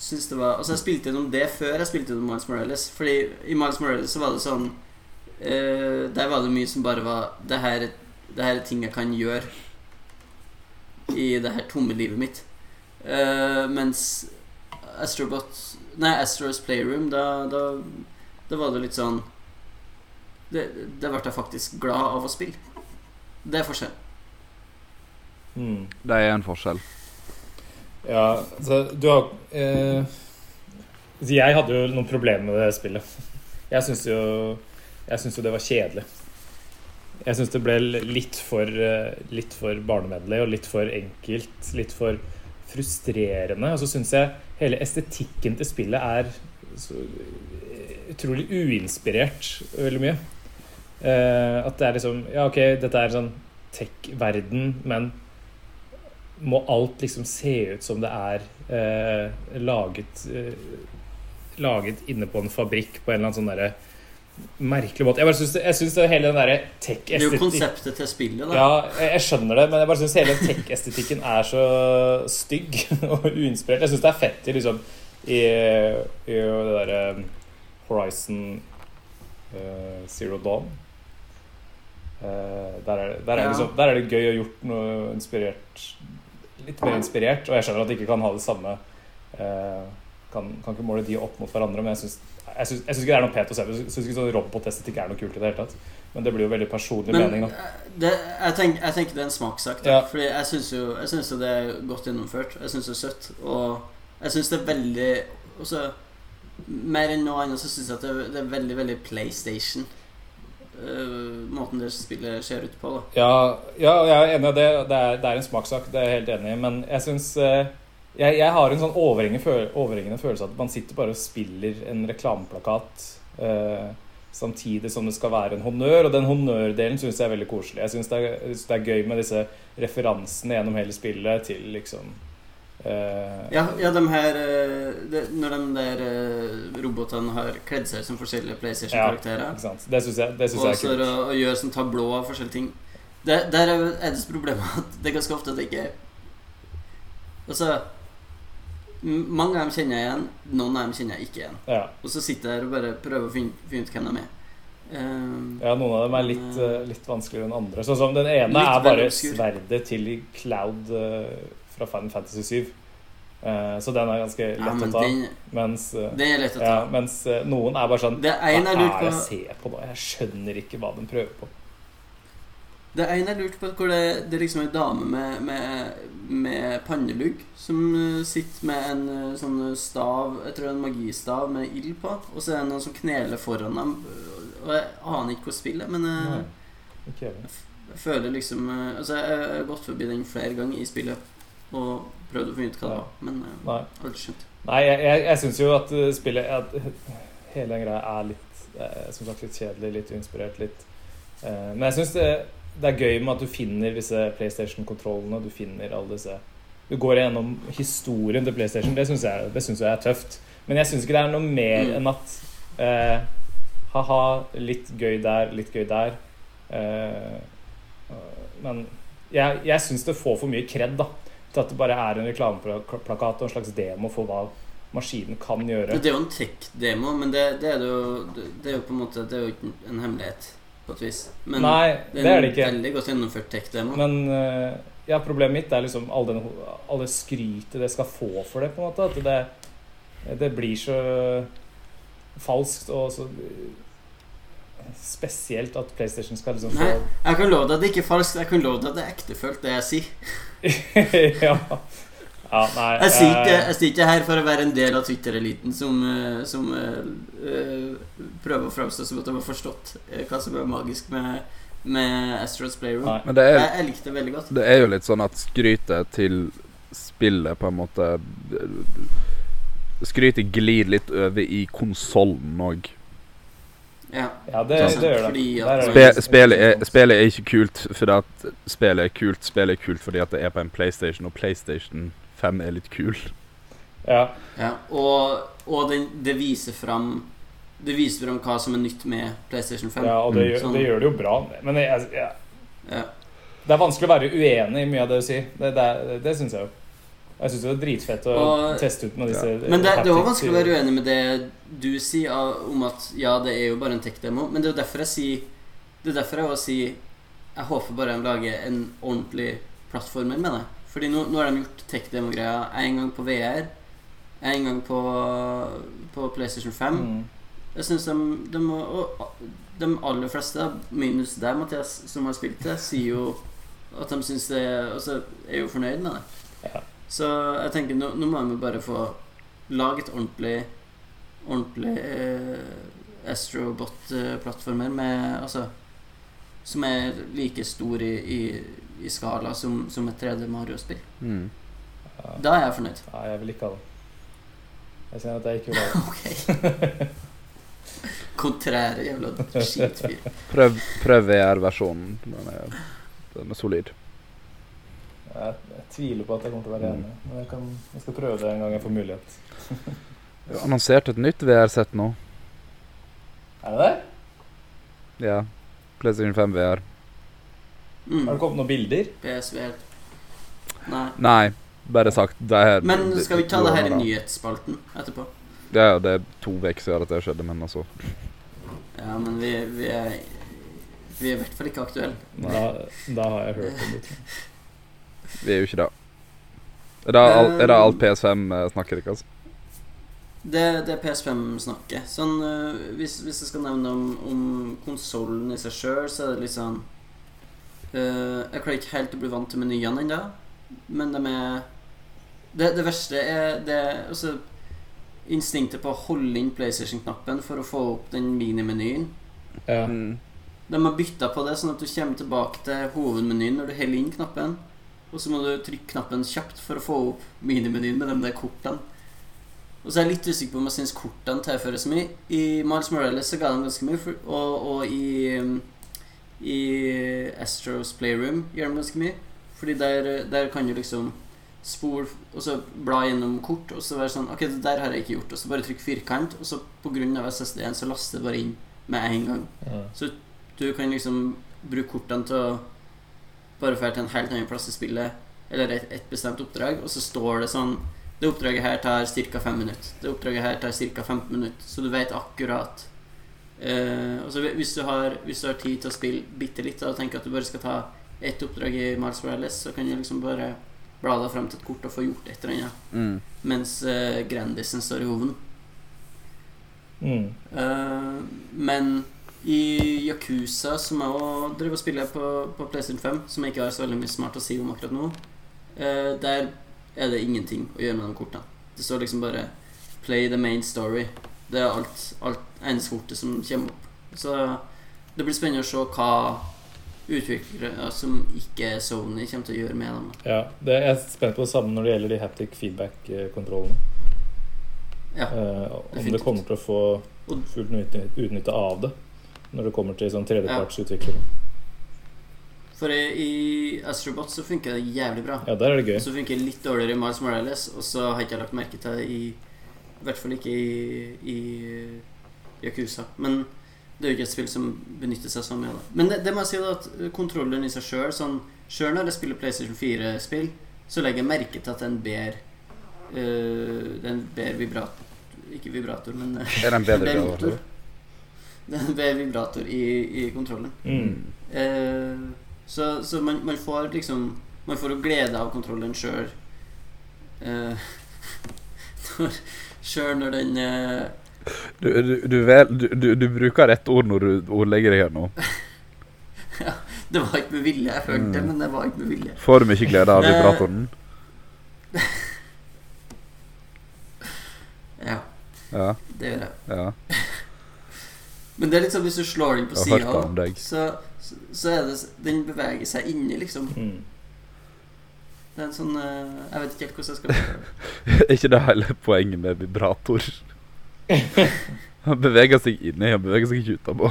synes det var Altså, jeg spilte gjennom det før jeg spilte gjennom Miles Morales. Fordi i Miles Morales så var det sånn eh, Der var det mye som bare var Det her, det her er ting jeg kan gjøre i det her tomme livet mitt. Eh, mens Astrobot Nei, Astros Playroom, da, da, da var det litt sånn det, ble jeg faktisk glad av å spille. Det er forskjell. Mm. Det er en forskjell. Ja, så du har eh, Jeg hadde jo noen problemer med det spillet. Jeg syns jo Jeg syns jo det var kjedelig. Jeg syns det ble litt for, eh, litt for barnevennlig og litt for enkelt. Litt for frustrerende. Og så syns jeg hele estetikken til spillet er så utrolig uinspirert veldig mye. Eh, at det er liksom Ja, ok, dette er sånn tech-verden, men må alt liksom se ut som det er eh, laget eh, Laget inne på en fabrikk på en eller annen sånn derre merkelig måte. Jeg bare syns, det- jeg syns det hele den derre Det er jo konseptet til spillet, da. ja, jeg jeg skjønner det, men jeg bare syns hele tech-estetikken er så stygg (laughs) og uinspirert. Jeg syns det er fett i liksom i, i det derre Horizon uh, Zero Dawn. Uh, der, er, der, er Ja. liksom, der er det gøy å gjort noe inspirert Litt mer inspirert. Og jeg skjønner at de ikke kan ha det samme eh, kan, kan ikke måle de opp mot hverandre, men jeg syns ikke det er noe pent å se. Jeg syns ikke sånn robotestetikk er noe kult i det hele tatt. Men det blir jo veldig personlig Men mening, da. eh, det, jeg, tenk, jeg tenker det er en smakssak. Da, Ja. Fordi jeg syns jo, jeg synes jo det er godt gjennomført. Jeg syns det er søtt. Og jeg syns det er veldig også, Mer enn noe annet så syns jeg at det det er veldig, veldig PlayStation. Eh, måten det spillet ser ut på, da. Ja, ja, jeg er enig i det. Det er, det er en smakssak, det er jeg helt enig i. Men jeg syns jeg, jeg har en sånn overhengende, føl overhengende følelse at man sitter bare og spiller en reklameplakat uh, samtidig som det skal være en honnør. Og den honnørdelen syns jeg er veldig koselig. Jeg syns det, det er gøy med disse referansene gjennom hele spillet til liksom eh, Ja, ja de her de, Når de der eh, robotene har kledd seg som forskjellige PlayStation-karakterer. Sant? Det syns jeg, det synes Og jeg er kult. Og, å gjør sånn tablå av forskjellige ting. Der, der er det eneste problemet at det er ganske ofte at det ikke er Altså Mange av dem kjenner jeg igjen, noen av dem kjenner jeg ikke igjen. Ja. Og så sitter jeg her og bare prøver å finne, finne ut hvem de er. Um, ja, noen av dem er litt, eh, litt vanskeligere enn andre. Sånn som Den ene er bare sverdet til Cloud eh, fra Final Fantasy 7. Eh, så den er ganske lett ja, å ta. den, Mens, eh, er lett å ta. ja, mens eh, noen er bare sånn Det er en Hva er det jeg ser på nå? Jeg skjønner ikke hva de prøver på. Det er en jeg lurte på hvor det, det er liksom en dame med, med, med pannelugg som uh, sitter med en uh, sånn stav Jeg tror det er en magistav med ild på. Og så er det noen som kneler foran dem. Og jeg aner ikke hvor spillet er, men jeg, ikke jeg føler liksom uh, Altså, jeg har gått forbi den flere ganger i spillet og prøvd å finne ut hva det var, men Nei. ikke skjønt. Nei, jeg, jeg, jeg syns jo at uh, spillet at Hele den greia er litt eh, Som sagt litt kjedelig, litt uinspirert, litt eh, Men jeg syns det, det er gøy med at du finner disse PlayStation-kontrollene. Du finner alle disse Du går gjennom historien til PlayStation. Det syns jeg, det synes jeg er tøft. Men jeg syns ikke det er noe mer Mm. enn at eh, Ha-ha, litt gøy der, litt gøy der. Eh, men jeg, jeg syns det får for mye kred, da. Til at det bare er en reklameplakat og en slags demo for hva maskinen kan gjøre. Det er jo en tech-demo, men det, det er det jo det, er jo på en måte Det er jo ikke en hemmelighet, på et vis. Men Nei, det det er er det ikke. veldig godt gjennomført tech-demo. Men eh, ja, problemet mitt er liksom all, den, all det skrytet det skal få for det, på en måte. At det, det blir så falskt og så spesielt at PlayStation skal liksom Nei, få jeg kan love deg at det ikke er falskt. Jeg kan love deg at det er ektefølt, det jeg sier. (laughs) ja. ja. Nei. Jeg sier, ikke, eh, jeg sier ikke her for å være en del av Twitter-eliten som, eh, som eh, eh, prøver å framstå som at de har forstått hva som er magisk med, med Astros Playroom. Nei. Men det er, Jeg, jeg likte det veldig godt. det er jo litt sånn at skrytet til spillet på en måte Skrytet glir litt over i konsollen òg. Ja. Ja, det, Sånn, det gjør det. Spe, spillet, er, spillet er ikke kult fordi at spillet er kult. Spillet er kult fordi at det er på en PlayStation, og PlayStation 5 er litt kul. Ja. ja. Og, og det, det viser fram Det viser fram hva som er nytt med PlayStation 5. ja, og det gjør, Sånn. det gjør det jo bra. Men jeg, jeg, Ja. det er vanskelig å være uenig i mye av det du sier. Det, det, det syns jeg jo. Jeg syns det var dritfett å Og- teste ut med disse Men det, det er også vanskelig å være uenig med det du sier av- om at ja, det er jo bare en tech-demo. Men det er jo derfor jeg sier Det er derfor jeg også sier Jeg håper bare de lager en ordentlig plattformer med det. Fordi nå, nå har de gjort tech-demo-greia en gang på VR, en gang på, på PlayStation 5. Mm. Jeg syns de, de, må- og de aller fleste, minus deg, Mathias, som har spilt det, sier jo at de syns det Altså er jo fornøyd med det. Ja. Så jeg tenker nå, nå må vi bare få lage et ordentlig Ordentlig eh, Astrobot-plattformer med Altså Som er like stor i, i, i skala som, som et 3D Mario-spill. Mm. Ja. Da er jeg fornøyd. Nei, jeg vil ikke ha det. Jeg sier at jeg ikke vil ha det. (laughs) Kontrære jævla skitfyr. (laughs) Prøv, prøv VR-versjonen. Den, den er solid. Jeg, jeg tviler på at jeg kommer til å være Mm. enig. Men jeg, kan, jeg skal prøve det en gang jeg får mulighet. (laughs) Du har annonsert et nytt VR-sett nå. Er det det? Ja. PlayStation 5 VR. Mm. Har det kommet noen bilder? PSVR. Nei. Nei, bare sagt det her Men skal vi ta det her i nyhetsspalten etterpå? Ja, ja, det er to uker siden at det skjedde, men altså Ja, men vi, vi er Vi er i hvert fall ikke aktuelle. Da, da har jeg hørt om det. (laughs) Vi er jo ikke det. Er det, all, er det alt PS5 eh, snakker ikke, altså? Det, det er PS5-snakket. Sånn, øh, hvis, hvis jeg skal nevne om, om konsollen i seg sjøl, så er det litt sånn uh, Jeg klarer ikke helt å bli vant til menyene ennå, men de er det, det verste er det Altså instinktet på å holde inn PlayStation-knappen for å få opp den minimenyen. Ja. Mm. De har bytta på det, sånn at du kommer tilbake til hovedmenyen når du holder inn knappen. Og så må du trykke knappen kjapt for å få opp minimenyen med de der kortene. Og så er jeg litt usikker på om jeg syns kortene tilfører så mye. I Miles Morales så ga de ganske mye, for, og, og i, um, i Astros Playroom gjør de ganske mye. Fordi der, der kan du liksom spole og så bla gjennom kort, og så være sånn Ok, det der har jeg ikke gjort. Og så bare trykk firkant, og så pga. SSD-en så laster det bare inn med en gang. Ja. Du kan liksom bruke kortene til å bare drar til en helt annen plass i spillet, eller et, et bestemt oppdrag, og så står det sånn Det oppdraget her tar ca. 5 minutter. Det oppdraget her tar ca. 15 minutter. Så du vet akkurat eh, så hvis, du har, hvis du har tid til å spille bitte litt og tenker at du bare skal ta ett oppdrag i Miles Morales, så kan du liksom bare bla deg frem til et kort og få gjort et eller annet, Mm. mens eh, Grandisen står i hoven. Mm. Eh, men i Yakuza, som jeg også driver og spiller på, på PlayStation 5, som jeg ikke har så veldig mye smart å si om akkurat nå, eh, der er det ingenting å gjøre med de kortene. Det står liksom bare 'Play the main story'. Det er alt, alt eneste kortet som kommer opp. Så det blir spennende å se hva utviklere som ikke er Sony, kommer til å gjøre med dem. Ja, det jeg er spent på det samme når det gjelder de haptic feedback-kontrollene. Ja, uh, om det kommer til å få fullt utny- utnytte av det når det kommer til sånn tredjepartsutviklere. For i, i Astrobot så funker det jævlig bra. Ja, der er det gøy. Så funker det litt dårligere i Miles Morales, og så har ikke jeg lagt merke til det i I hvert fall ikke i, i Yakuza. Men det er jo ikke et spill som benytter seg så mye av det. Men det, det må jeg si da at kontrolleren i seg sjøl sånn, Sjøl når jeg spiller PlayStation 4-spill, så legger jeg merke til at den ber øh, Den ber vibrator Ikke vibrator, men Er det en bedre (laughs) ber motor. Vibrator i, i kontrollen. Mm. Eh, så så man, man får liksom Man får jo glede av kontrollen sjøl. Eh, (laughs) Sjøl når den eh, Du, du, du, vel, du, du, du bruker rett ord når du ordlegger deg her nå. (laughs) ja, Det var ikke med vilje, jeg følte det, Mm. men det var ikke med vilje. Får du mye glede av (laughs) vibratoren? Ja, Ja. det gjør jeg. ja. Men det er litt sånn hvis du slår den på sida, så, så, er det Den beveger seg inni, liksom. Mm. Det er en sånn eh, Jeg vet ikke helt hvordan jeg skal det. (laughs) Er ikke det hele poenget med vibrator? (laughs) Han beveger seg inni, han beveger seg ikke utapå.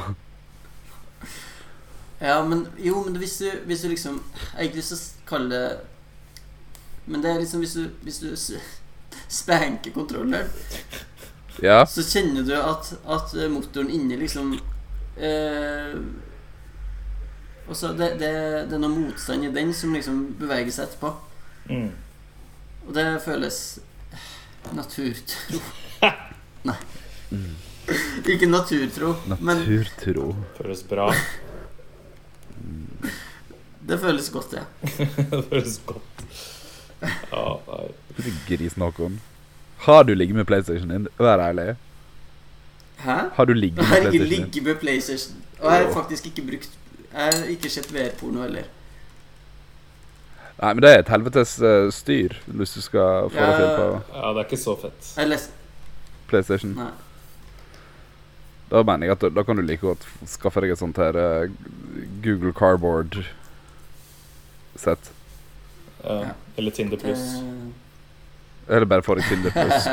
Ja, men jo, men hvis du, hvis du liksom Jeg har ikke lyst til å kalle det Men det er liksom hvis du, hvis du (laughs) spanker kontrolleren, Ja. så kjenner du at, at motoren inni liksom eh, også det, det, det er noe motstand i den som liksom beveger seg etterpå. Mm. Og det føles naturtro. (laughs) Nei. Ikke naturtro, men Naturtro. Føles bra. (laughs) det føles godt, ja. (laughs) det føles godt. Ja, nei. Grisen Håkon. Har du ligget med PlayStation din? Vær ærlig. Hæ? Har du ligget Jeg med har ikke PlayStation din? ligget med PlayStation. Og jeg har faktisk ikke brukt Jeg har ikke sett VR-porno heller. Nei, men det er et helvetes uh, styr hvis du skal få det til på Ja, det er ikke så fett. Les... PlayStation. Nei. Da mener jeg at da, kan du like godt skaffe deg et sånt her uh, Google Cardboard-sett. Ja. Eller Tinder pluss. Eh, Eller bare få deg Tinder pluss. (laughs)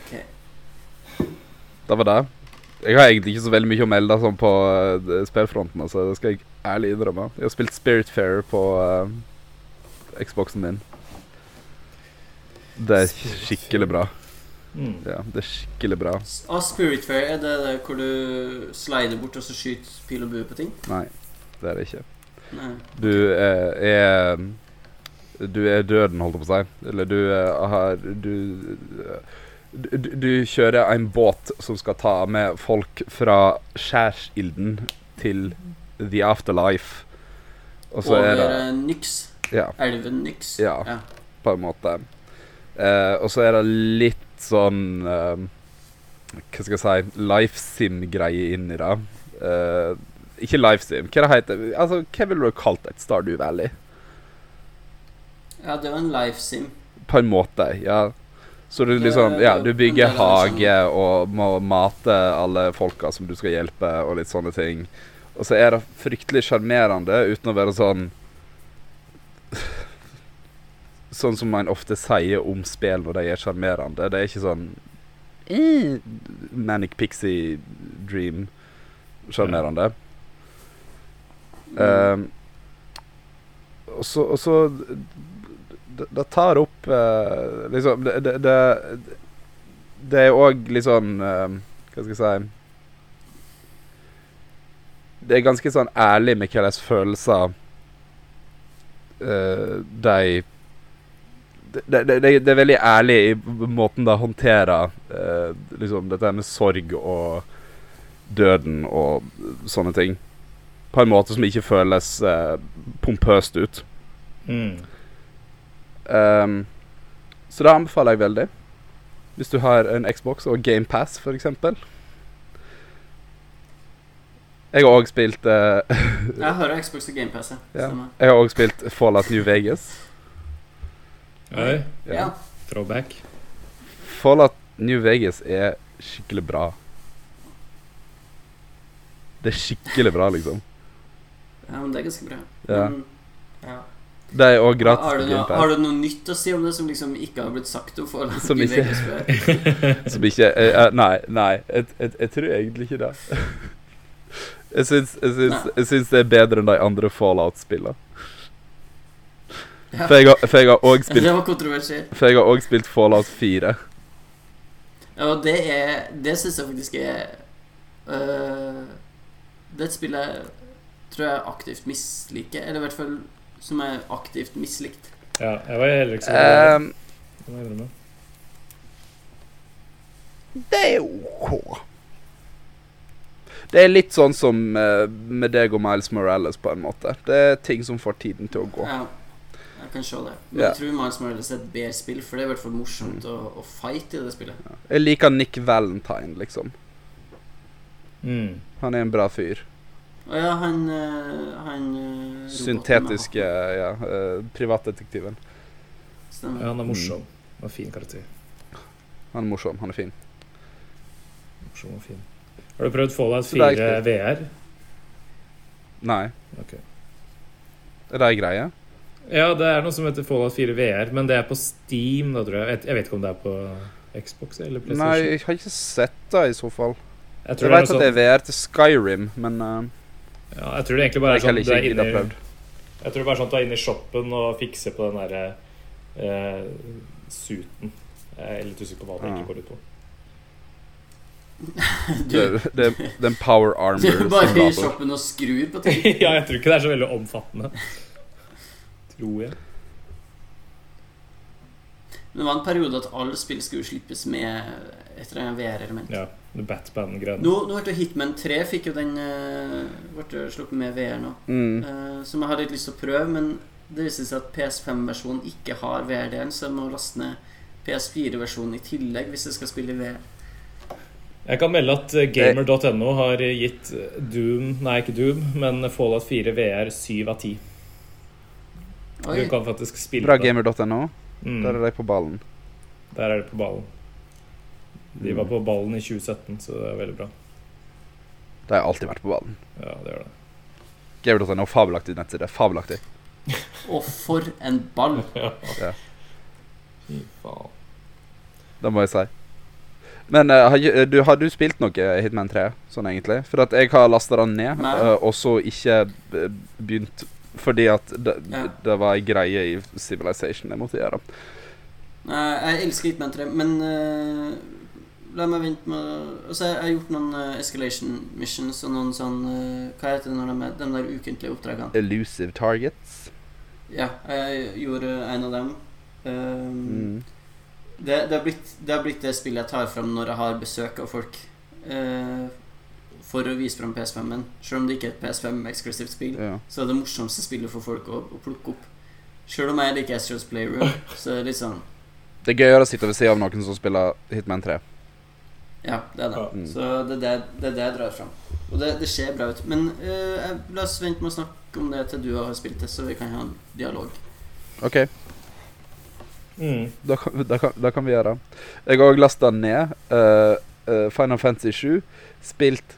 okay. Det var det. Jeg har egentlig ikke så veldig mye å melde sånn på uh, spillfronten, altså. Det skal jeg ærlig innrømme. Jeg har spilt Spiritfarer på uh, Xboxen min. Det er skikkelig bra. Mm. Ja, det er skikkelig bra. Ah, Spirit Fair, er det der hvor du slider bort og så skyter pil og bue på ting? Nei, det er det ikke. Du eh, er Du er døden, holdt jeg på å si. Eller du eh, har du, du, du kjører en båt som skal ta med folk fra skjærsilden til the afterlife. Og så Over er det eh, Nyx. Ja, Elven Nyx. Ja. ja. på en måte. Eh, og så er det litt sånn eh, Hva skal jeg si Lifesim-greie inni det. Eh, ikke Lifesim. Hva det heter Altså, hva ville du kalt et Stardew Valley? Ja, det var en livestream. På en måte, ja. Så du liksom Ja, du bygger hage og må mate alle folka som du skal hjelpe, og litt sånne ting. Og så er det fryktelig sjarmerende uten å være sånn (laughs) Sånn som man ofte sier om spill når de er sjarmerende. Det er ikke sånn eh, Manic Pixie Dream-sjarmerende. Um, og så, og så det, tar opp uh, Liksom Det, det, det, det er òg litt sånn uh, Hva skal jeg si det er ganske sånn ærlig med hvilke følelser uh, de det er veldig ærlig i måten de håndterer eh, liksom dette med sorg og døden og sånne ting. På en måte som ikke føles eh, pompøst ut. Mm. Um, så det anbefaler jeg veldig. Hvis du har en Xbox og GamePass, f.eks. Jeg har òg spilt uh, (laughs) Jeg hører Xbox og GamePass. Ja. Ja. Stemmer. Jeg har også spilt Fallout New Vegas. Oi, Ja. throwback. Fallout New Vegas er skikkelig bra. Det er skikkelig bra, liksom. Ja, men det er ganske bra. Ja. Men, ja. Det er òg gratis Har du, noe, har du noe nytt å si om det som liksom ikke har blitt sagt om forlaget? Som ikke- (laughs) Som ikke eh, eh, Nei, nei. Jeg, jeg, jeg tror egentlig ikke det. (laughs) Jeg syns, jeg, syns, jeg syns det er bedre enn de andre Fallout-spillene. Ja. For jeg har- for jeg har òg spilt (laughs) Det var kontroversielt. For jeg har òg spilt Fallout 4. Ja, og det er Det syns jeg faktisk er øh, Det er et spill jeg tror jeg aktivt misliker. Eller i hvert fall som er aktivt mislikt. Ja, jeg var heller ikke så glad. i Det det er OK. Det er litt sånn som eh, med deg og Miles Morales, på en måte. Det er ting som får tiden til å gå. Ja, jeg kan se det. Men Ja. jeg tror Miles Morales er et bedre spill, for det er i hvert fall morsomt å, å fight i det spillet. Jeg liker Nick Valentine, liksom. Mm. Han er en bra fyr. Ja, han, øh, han øh, Syntetiske ja, eh, privatdetektiven. Stemmer. Ja, han er morsom. Han er fin karakter. Han er morsom. Han er fin. Morsom og fin. Har du prøvd Fallout Så det er 4 ikke- VR? Nei. Ok. Er det ei greie? Ja, det er noe som heter Fallout 4 VR, men det er på Steam, da, tror jeg. Jeg- vet ikke om det er på Xbox eller PlayStation. Nei, jeg har ikke sett det, i så fall. jeg, Jeg tror vet at det er VR til Skyrim, men eh, sånn, ja, jeg tror det egentlig bare er sånn du er inne, i, Jeg tror det bare er sånn at du er inne i shoppen og fikser på den derre eh, suiten. Jeg er litt usikker på hva det Ja. egentlig går ut på. (laughs) Du, Det, er en power du armor. er bare i shoppen og skrur på ting. (laughs) ja, jeg tror ikke det er så veldig omfattende. Tror jeg. Men det var en periode at alle spill skulle slippes med et eller annet VR-element. Ja, Batman-greiene. Nå, nå ble Hitman 3 fikk jo den uh, ble sluppet med VR nå. Mm. Uh, som jeg har litt lyst til å prøve, men det viser seg at PS5-versjonen ikke har VR-delen, så jeg må laste ned PS4-versjonen i tillegg hvis jeg skal spille VR. Jeg kan melde at eh, gamer.no har gitt eh, Doom Nei, ikke Doom, men Fallout 4 VR 7 av 10. Oi, Du kan faktisk spille Bra det. gamer.no. Mm, Der er de på ballen. der er det på ballen. De var på ballen i 2017, så det er veldig bra. De har alltid vært på ballen. Ja, det gjør det. Gamer.no fabelaktig nettside. Fabelaktig. (laughs) og for en ball! (laughs) Ja. Ja. Fy faen. Det må jeg si. Men uh, har, du, har du spilt noe Hitman 3, sånn egentlig? For at jeg har lasta den ned, eh, og så ikke begynt fordi at det, Ja. det var ei greie i Civilization jeg måtte gjøre. Nei, jeg elsker Hitman 3, men eh, la meg vente med Altså, jeg har gjort noen uh, escalation missions og noen sånn uh, Hva heter det når de er de der ukentlige oppdragene? Elusive targets. Ja, jeg gjorde en av dem. Um, Mm. det, det, har blitt, det har blitt det spillet jeg tar fram når jeg har besøk av folk. Uh, for å vise fram PS5-en. Selv om det ikke er et PS5-eksklusivt spill, Ja. så er det morsomste spillet for folk å, å plukke opp. Selv om jeg liker Astros Playroom, (laughs) så er det litt sånn Det er gøyere å sitte ved siden av noen som spiller Hitman 3. Ja, det er det. Ja. Mm. Så det er det, det er det jeg drar fram. Og det, det ser bra ut. Men uh, la oss vente med å snakke om det til du har spilt det, så vi kan ha en dialog. OK, Mm. da kan, da kan, da kan vi gjøre. Jeg har òg lasta ned uh, uh, Final Fantasy 7. Spilt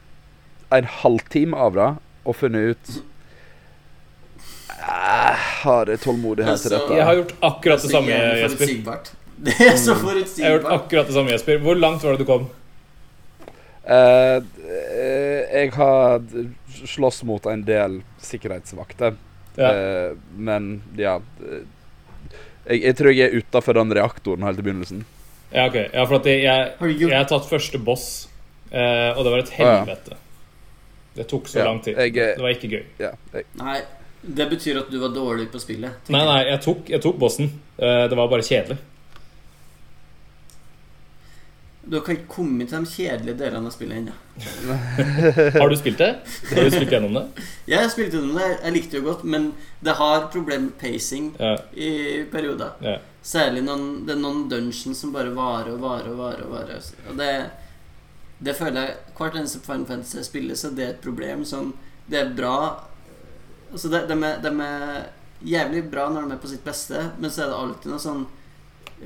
en halvtime av det og funnet ut Jeg har tålmodighet til Altså, dette. Jeg har gjort akkurat det samme, Jesper. Det er så (laughs) Jeg har gjort akkurat det samme, Jesper. Hvor langt var det du kom? Eh, eh, jeg har slåss mot en del sikkerhetsvakter, Ja. Eh, men ja jeg, jeg tror jeg er utafor den reaktoren helt i begynnelsen. Ja, ok. Ja, for at jeg, jeg, Har jeg har tatt første boss, eh, og det var et ja. helvete. Det tok så Ja, lang tid. jeg Det var ikke gøy. Ja, jeg, Nei, det betyr at du var dårlig på spillet. Nei, nei, jeg tok, jeg tok bossen. Eh, Det var bare kjedelig. Du har ikke kommet til de kjedelige delene av spillet ennå. (laughs) Har du spilt det? Har du spilt gjennom det? (laughs) Jeg spilte gjennom det, jeg likte det jo godt, men det har problem med pacing Ja. i perioder. ja. Særlig noen, det er noen dungeons som bare varer og varer og varer. Og varer. Og det, det føler jeg Hvert eneste Final Fantasy jeg spiller, så det er et problem som Det er bra Altså, de, de, er, de er jævlig bra når de er på sitt beste, men så er det alltid noe sånn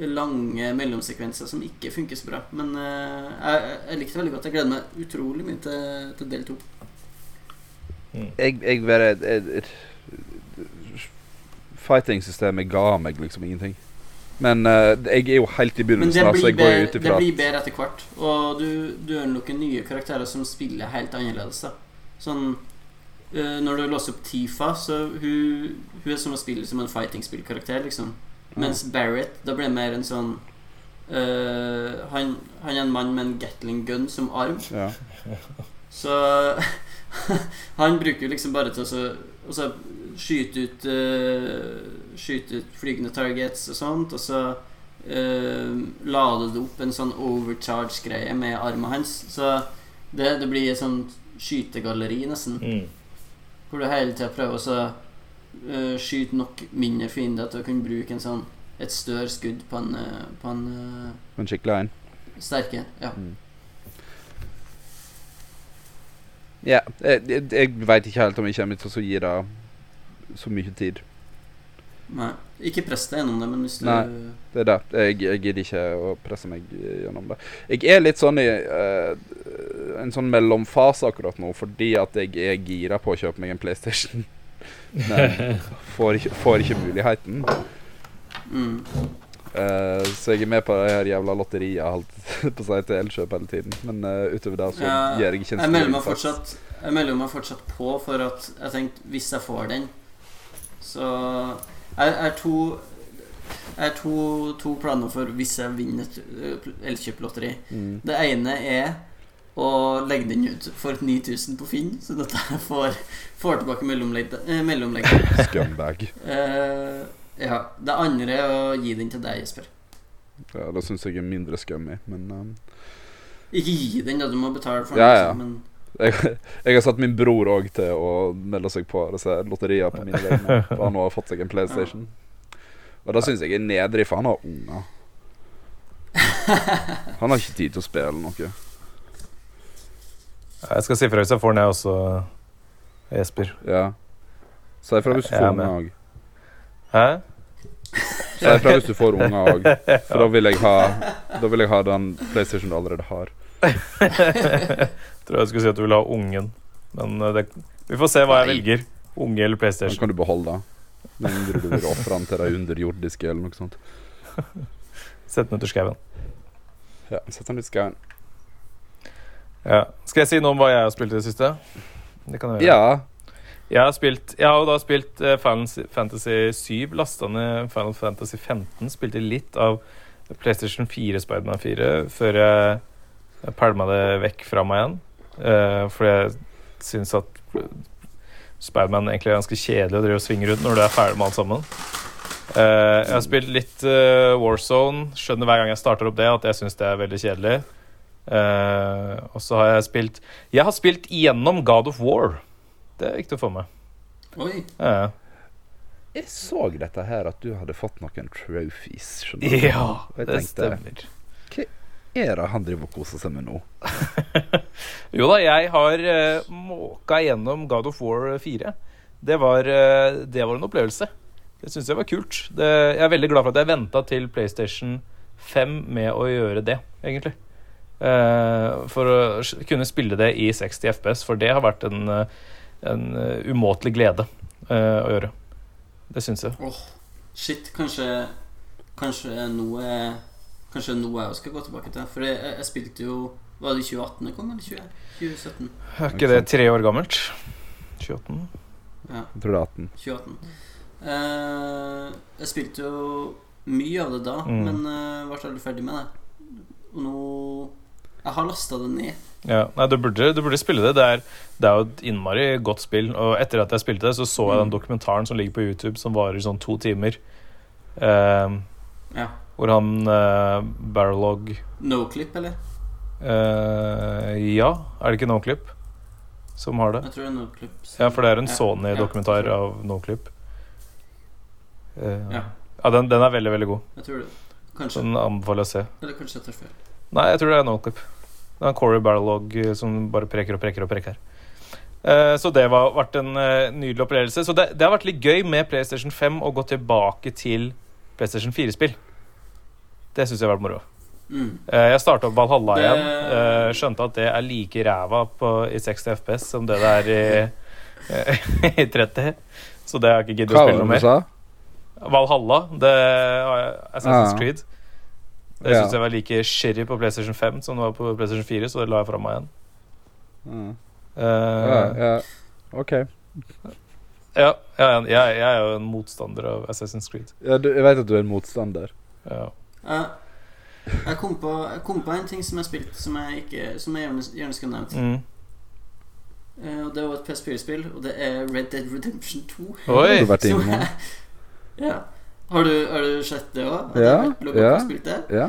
lange mellomsekvenser som ikke funker så bra. Men eh, jeg, jeg likte det veldig godt. Jeg gleder meg utrolig mye til, til del to. jeg, jeg bare jeg- jeg- Fighting-systemet ga meg liksom ingenting. Men uh, jeg er jo helt i Men det begynnelsen, altså. blir, bedre, det blir bedre etter hvert. Og du, du unnlukker nye karakterer som spiller helt annerledes. da Sånn uh, Når du låser opp Tifa, så hun, hun er som å spille som en fighting-spillkarakter, liksom. Mens Barrett, da blir det mer en sånn øh, han, han er en mann med en Gatling gun som arm. ja. Så (laughs) han bruker jo liksom bare til å og så skyte ut eh, Skyte ut flygende targets og sånt, og så uh, lader det opp en sånn overcharge-greie med armen hans. Så det, det blir et sånt skytegalleri, nesten. Mm. Hvor du hele tida prøver å eh, skyte nok mindre fiender til å kunne bruke en sånn et større skudd på en, uh, på en uh, En skikkelig en. sterke. Ja. Ja, jeg, jeg, jeg veit ikke helt om jeg kommer til å gi det så mye tid. Nei. Ikke press deg gjennom det, men hvis du Nei. Det er det. Jeg, jeg gidder ikke å presse meg gjennom det. Jeg er litt sånn i uh, en sånn mellomfase akkurat nå, fordi at jeg er gira på å kjøpe meg en PlayStation. Men får ikke, får ikke muligheten. mm. Uh, så jeg er med på det her jævla lotteriet holdt (laughs) på å si til Elkjøp hele tiden. Men uh, utover det så Ja, gir jeg ikke en innsats. fortsatt Jeg melder meg fortsatt på for at jeg tenkte hvis jeg får den, så Jeg har to Jeg har to, to planer for hvis jeg vinner et ø, Elkjøp-lotteri. Mm. Det ene er å legge den ut for 9000 på Finn, så dette får, får tilbake mellomlegget. Eh. Scumbag. Uh, ja. Det andre er å gi den til deg, Jesper. Ja, det syns jeg er mindre scummy, men um, Ikke gi den, da. Du må betale for den. ja. også, Men jeg, jeg har satt min bror òg til å melde seg på disse lotteriene på mine vegne. (laughs) For han har fått seg en PlayStation. Og det syns jeg er nedrig, for han har unger. (laughs) Han har ikke tid til å spille noe. Jeg skal si fra hvis jeg får den, jeg også, Jesper. Ja. Si ifra hvis du får unge òg. Hæ? Si ifra hvis du får unger òg. For da vil jeg ha Da vil jeg ha den PlayStation du allerede har. (laughs) Tror jeg skulle si at du vil ha ungen. Men eh, det, vi får se hva jeg velger. Unge eller PlayStation. Den kan du beholde. Med mindre du vil ofre den til de underjordiske eller noe sånt. Sett den ut i skauen. Ja, Sett den ut i skauen. Ja. Skal jeg si noe om hva jeg har spilt i det siste? Det kan jeg gjøre. Ja. Jeg har, spilt, jeg har da spilt eh, Fantasy 7, lasta ned Final Fantasy 15, spilte litt av PlayStation 4 Spiderman 4 før jeg, jeg pælma det vekk fra meg igjen. Uh, fordi jeg syns at Spiderman egentlig er ganske kjedelig å drive og svinge rundt når du er ferdig med alt sammen. Uh, jeg har spilt litt eh, Warzone. Skjønner hver gang jeg starter opp det, at jeg syns det er veldig kjedelig. Eh, og så har jeg spilt Jeg har spilt igjennom God of War. Det er viktig å få med. oi. Uh, Jeg så dette her, at du hadde fått noen trophies. Skjønner du? ja det tenkte, stemmer. Er det han driver og koser seg med nå? (laughs) Jo da, jeg har uh, måka gjennom God of War 4. Det var, uh, det var en opplevelse. Det syns jeg var kult. Det, jeg er veldig glad for at jeg venta til PlayStation 5 med å gjøre det, egentlig. Eh, for å kunne spille det i 60 FPS, for det har vært en, eh, en eh, umåtelig glede eh, å gjøre. Det syns jeg. Åh, shit, kanskje Kanskje noe Kanskje noe jeg også skal gå tilbake til. For jeg, jeg, spilte jo Var det i 2018 det kom, eller 20, 2017? Er ikke det tre år gammelt? 2018? Ja, Jeg tror det er 18. 2018. Uh, jeg spilte jo mye av det da, Mm. men uh, ble aldri ferdig med det. Og nå Jeg har lasta det ned. Ja, nei, du burde, du burde spille det. Det er, det er jo et innmari godt spill. Og etter at jeg spilte det, så så jeg den Mm. dokumentaren som ligger på YouTube, som varer sånn to timer. Eh, Ja. hvor han uh, Barrelog Noclip, eller? Uh, Ja, er det ikke Noclip som har det? Jeg tror det er Noclip. Ja, for det er en Ja, Sony-dokumentar ja, av Noclip. Uh, Ja. ja, den, den er veldig, veldig god. Jeg tror det. Kanskje. Den anbefaler jeg å se. Eller kanskje jeg tar feil. Nei, jeg tror det er Noclip. Det er en Corey Barrelog eh, som bare preker og preker og preker. Eh, Så det har vært en eh, nydelig opplevelse. Så det, det har vært litt gøy med PlayStation 5 å gå tilbake til PlayStation 4-spill. Det syns jeg har vært moro. Mm. Eh, Jeg starta opp Valhalla Det- igjen. eh, Skjønte at det er like ræva på, i 60 FPS som det det er i, (laughs) i 30. Så det har jeg ikke giddet å spille noe mer. Valhalla, det er Assassin's Ah. Creed. Det Ja. syns jeg var like shitty på PlayStation 5 som det var på PlayStation 4, så det la jeg fra meg igjen. Mm. Uh, Ja, ja. OK. ja, ja, jeg, jeg er jo en motstander av Assassin's Creed. Ja, du, jeg vet at du er en motstander. Ja. Jeg, jeg, kom på, jeg kom på en ting som jeg spilte, som jeg, ikke, som jeg gjerne, gjerne skulle nevnt. Mm. Uh, og Det var et PS4-spill, og det er Red Dead Redemption 2. Oi! Har du vært (laughs) Som jeg- ja. Har du, har du sett det òg? Ja, ja. Det? Ja.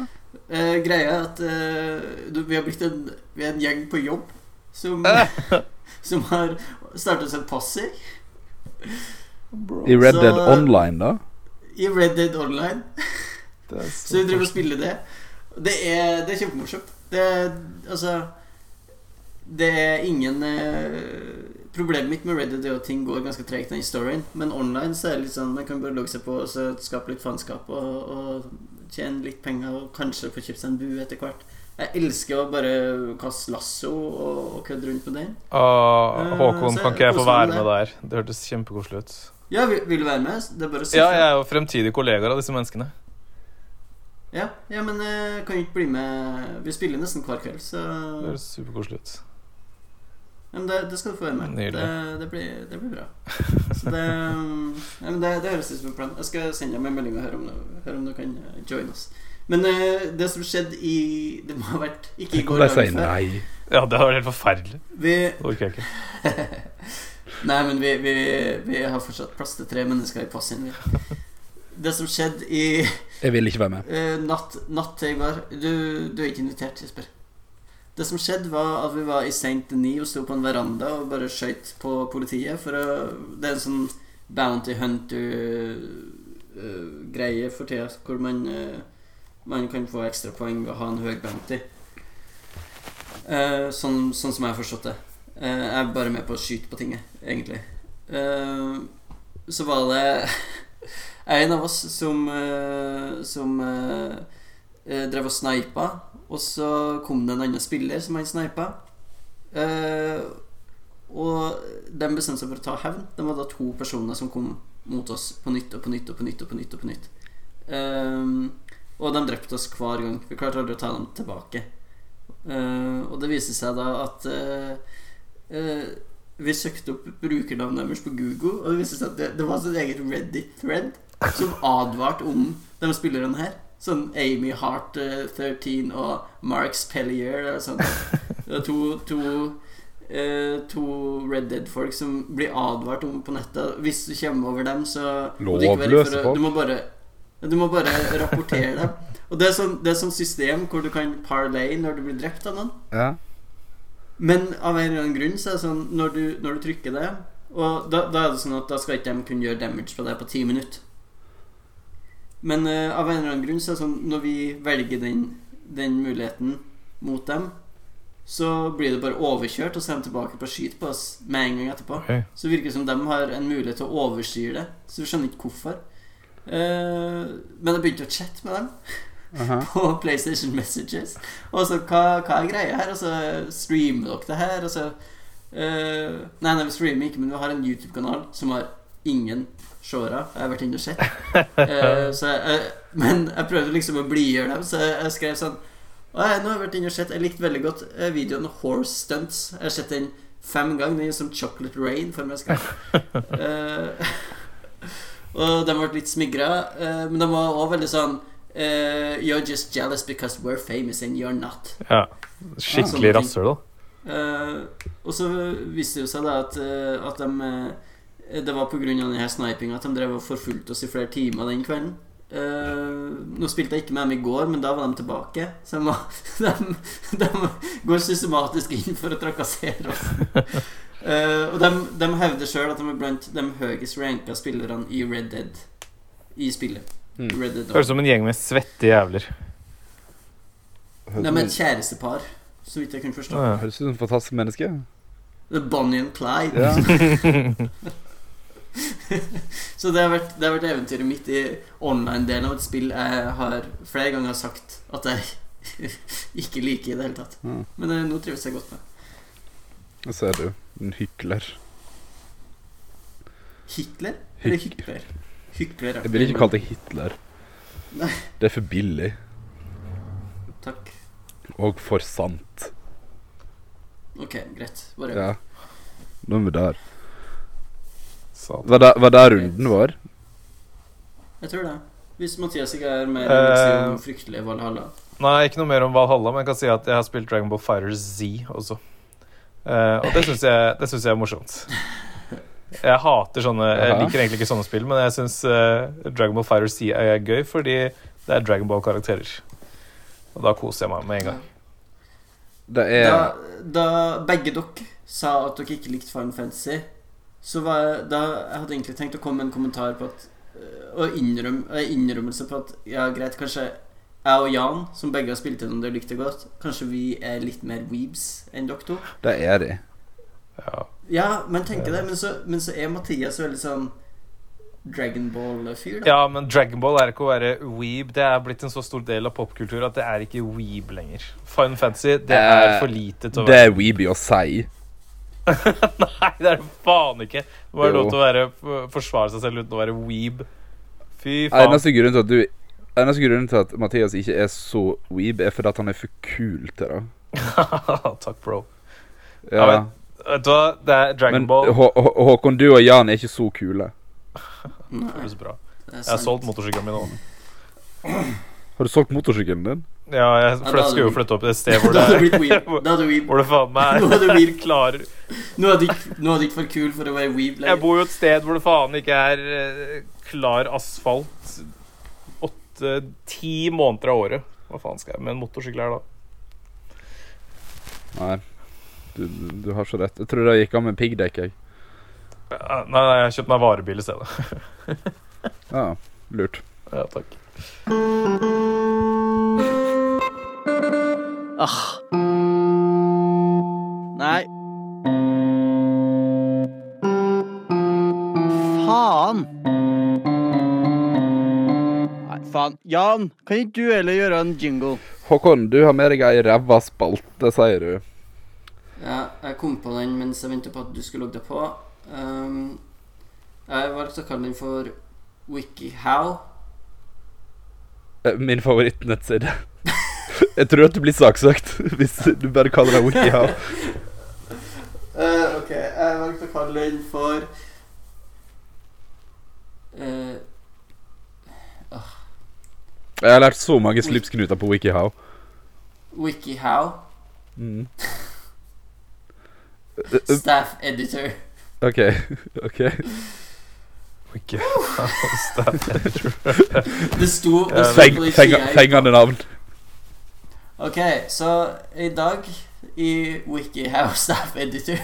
Eh, greia er at eh, du, vi har blitt en, vi er en gjeng på jobb som, (laughs) (laughs) som har startet seg passer I Red Så- Dead Online, da? i Red Dead Online. (laughs) Så vi driver og spiller det. Det er, det er kjempemorsomt. Det er altså Det er ingen eh, Problemet mitt med Reddit er at ting går ganske tregt i storyen. Men online så er det litt sånn man kan bare logge seg på og så skape litt faenskap og, og tjene litt penger og kanskje få kjøpt seg en bue etter hvert. Jeg elsker å bare kaste lasso og, og kødde rundt med den. Ah, Eh, Håkon, uh, kan ikke jeg få være med der? Det hørtes kjempekoselig ut. Ja, vil, vil du være med? Det er bare å si Ja, jeg er jo fremtidige kollegaer av disse menneskene. Ja, ja, men uh, kan jo ikke bli med Vi spiller nesten hver kveld, så Det høres superkoselig ut. Men det, det skal du få være med. Det, det, blir, det blir bra. Så det, ja, men det, det høres ut som en plan. Jeg skal sende deg en melding og høre om, høre om du kan eh, join oss. Men uh, det som skjedde i Det må ha vært ikke i går dagen før. Ja, det har vært helt forferdelig. Vi, Det orker jeg ikke. (laughs) nei, men vi, vi, vi har fortsatt plass til tre mennesker i passen. vi. Det som skjedde i Jeg vil ikke være med. Uh, natt, natt til i går du, du er ikke invitert, Jesper. Det som skjedde, var at vi var i St. Denis og sto på en veranda og bare skøyt på politiet. For å, det er en sånn Bounty Hunter-greie for tida, hvor man, eh, man kan få ekstra poeng ved å ha en høy bounty. Eh, sånn, sånn som jeg har forstått det. Eh, jeg er bare med på å skyte på tinget, egentlig. Eh, så var det (laughs) en av oss som, eh, som eh, eh, drev og snipa, og så kom det en annen spiller som han snipa. Eh, og de bestemte seg for å ta hevn. Det var da to personer som kom mot oss på nytt og på nytt og på nytt. Og på nytt og på nytt Eh, Og de drepte oss hver gang. Vi klarte aldri å ta dem tilbake. Eh, og det viste seg da at eh, eh, vi søkte opp brukernavnet deres på Google, og det viste seg at det, det var sitt eget Reddit-thread som advarte om de spillerne her. Sånn Amy Hart uh, 13 og Marks Pellier og sånn. (laughs) Det er to, to, uh, to Red Dead-folk som blir advart om på nettet. Hvis du kommer over dem, så Lovløse folk. Du må bare du må bare rapportere dem. Og det er sånn, det er sånn system hvor du kan parlay når du blir drept av noen. Ja. Men av en eller annen grunn så er det sånn når du, når du trykker det Og da, da er det sånn at da skal ikke de kunne gjøre damage på deg på ti minutter. Men uh, av en eller annen grunn så er det sånn når vi velger den, den muligheten mot dem, så blir det bare overkjørt, og så er de tilbake på å skyte på oss med en gang etterpå. Okay. Så virker det som de har en mulighet til å overstyre det. Så vi skjønner ikke hvorfor. Uh, men jeg begynte å chatte med dem (laughs) Aha. på PlayStation Messages. Og så hva, hva er greia her? Og så streamer dere det her? Og så uh, Nei, nei, vi streamer ikke, men vi har en YouTube-kanal som har ingen seere. Jeg har vært inne og sett. (laughs) Eh, så jeg, men jeg prøvde liksom å blidgjøre dem, så jeg, jeg skrev sånn jeg, nå har jeg vært inne og sett Jeg likte veldig godt eh, videoen Horse Stunts. Jeg har sett den fem ganger. Den er som Chocolate Rain for meg. Eh, (laughs) og de ble litt smigra, eh, men de var òg veldig sånn eh, You're just jealous because we're famous and you're not. Ja. Skikkelig rasshøl, da. Eh, og så viste det seg da at, eh, at de Det var pga. denne snipinga at de drev og forfulgte oss i flere timer den kvelden. Uh, nå spilte jeg ikke med dem i går, men da var de tilbake. Så de, var, (laughs) de, de går systematisk inn for å trakassere oss. Uh, (laughs) og de, de hevder sjøl at de er blant de høyest ranka spillerne i Red Dead i spillet. Mm. Red Dead Høres ut som en gjeng med svette jævler. De er et kjærestepar, så vidt jeg kunne forstå. Høres ut som et fantastisk menneske. The Bonnie and Clyde. Ja. (laughs) (laughs) Så det har, vært, det har vært eventyret mitt i online-delen av et spill jeg har flere ganger sagt at jeg (laughs) ikke liker i det hele tatt. Mm. Men eh, nå trives jeg godt med. Det ser du. En hykler. Hitler? Eller hykler? Hykler. Jeg vil ikke kalt det Hitler. Nei. Det er for billig. Takk. Og for sant. Ok, greit. Bare Ja. Nå er vi der. Satan. Var det, var det runden vår? Jeg tror det. Hvis Mathias ikke er mer Eh. uh, si om fryktelige Valhalla. Nei, ikke noe mer om Valhalla, men jeg kan si at jeg har spilt Dragon Ball Fighter Z også. Eh, og det syns jeg, det synes jeg er morsomt. Jeg hater sånne Jeg liker egentlig ikke sånne spill, men jeg syns Dragon Ball Fighter Z er gøy fordi det er Dragon Ball-karakterer. Og da koser jeg meg med en gang. Det er Da, da begge dere sa at dere ikke likte Final Fantasy, så var jeg, da jeg hadde egentlig tenkt å komme med en kommentar på at øh, Og innrøm, øh, innrømmelse på at ja, greit, kanskje jeg og Jan, som begge har spilt gjennom det og likte godt, kanskje vi er litt mer weebs enn dere to. Det er de. Ja. Ja, men tenker det, men så, men så er Mathias veldig sånn Dragon Ball-fyr, da. ja, men Dragonball er ikke å være weeb. Det er blitt en så stor del av popkultur at det er ikke weeb lenger. Fine Fantasy, det er Eh, for lite til å Det være er weeby å si. (laughs) Nei, det er det faen ikke. Det var Jo. lov til å være, forsvare seg selv uten å være weeb. Fy faen. Eneste grunnen til at du Eneste grunnen til at Mathias ikke er så weeb, er fordi at han er for kul til det. (laughs) Takk, bro. Ja. Ja, Vet du hva? Det er Dragon Men Ball. Hå Hå Håkon, du og Jan er ikke så kule. Nei, så bra. det er Jeg har solgt motorsykkelen min òg. Har du solgt motorsykkelen din? Ja, jeg Ja, flytt, skulle jo flytte opp et sted (laughs) hvor det er (laughs) hvor, det faen meg (laughs) Nå hadde er weeb. klar Nå er du ikke- for kul for å være weeb Jeg bor jo et sted hvor det faen ikke er eh, klar asfalt åtte-ti måneder av året. Hva faen skal jeg med en motorsykkel her, da? Nei. Du, du, du har så rett. Jeg tror det gikk av med piggdekk, jeg. Nei, nei, jeg har kjøpt meg varebil i stedet. Ja, lurt. Ja, takk. Ah. Nei. Faen. Nei, faen. Jan, kan ikke du heller gjøre en jingle? Håkon, du har med deg ei ræva spalte, sier du. Ja, jeg kom på den mens jeg ventet på at du skulle logge deg på. Um, jeg valgte å kalle den for WikiHow. Eh, Min favorittnettside. (laughs) Jeg tror at du blir saksøkt (laughs) hvis du bare kaller deg WikiHow. Uh, ok, jeg valgte å kalle den for uh, Jeg har lært så mange slipsknuter på WikiHow. WikiHow. Mm. (laughs) Staff editor. OK. ok Wikihow, Staff editor. Det sto, det sto Feng, feng, Fengende navn. Ok, så i dag i WikiHow Staff Editor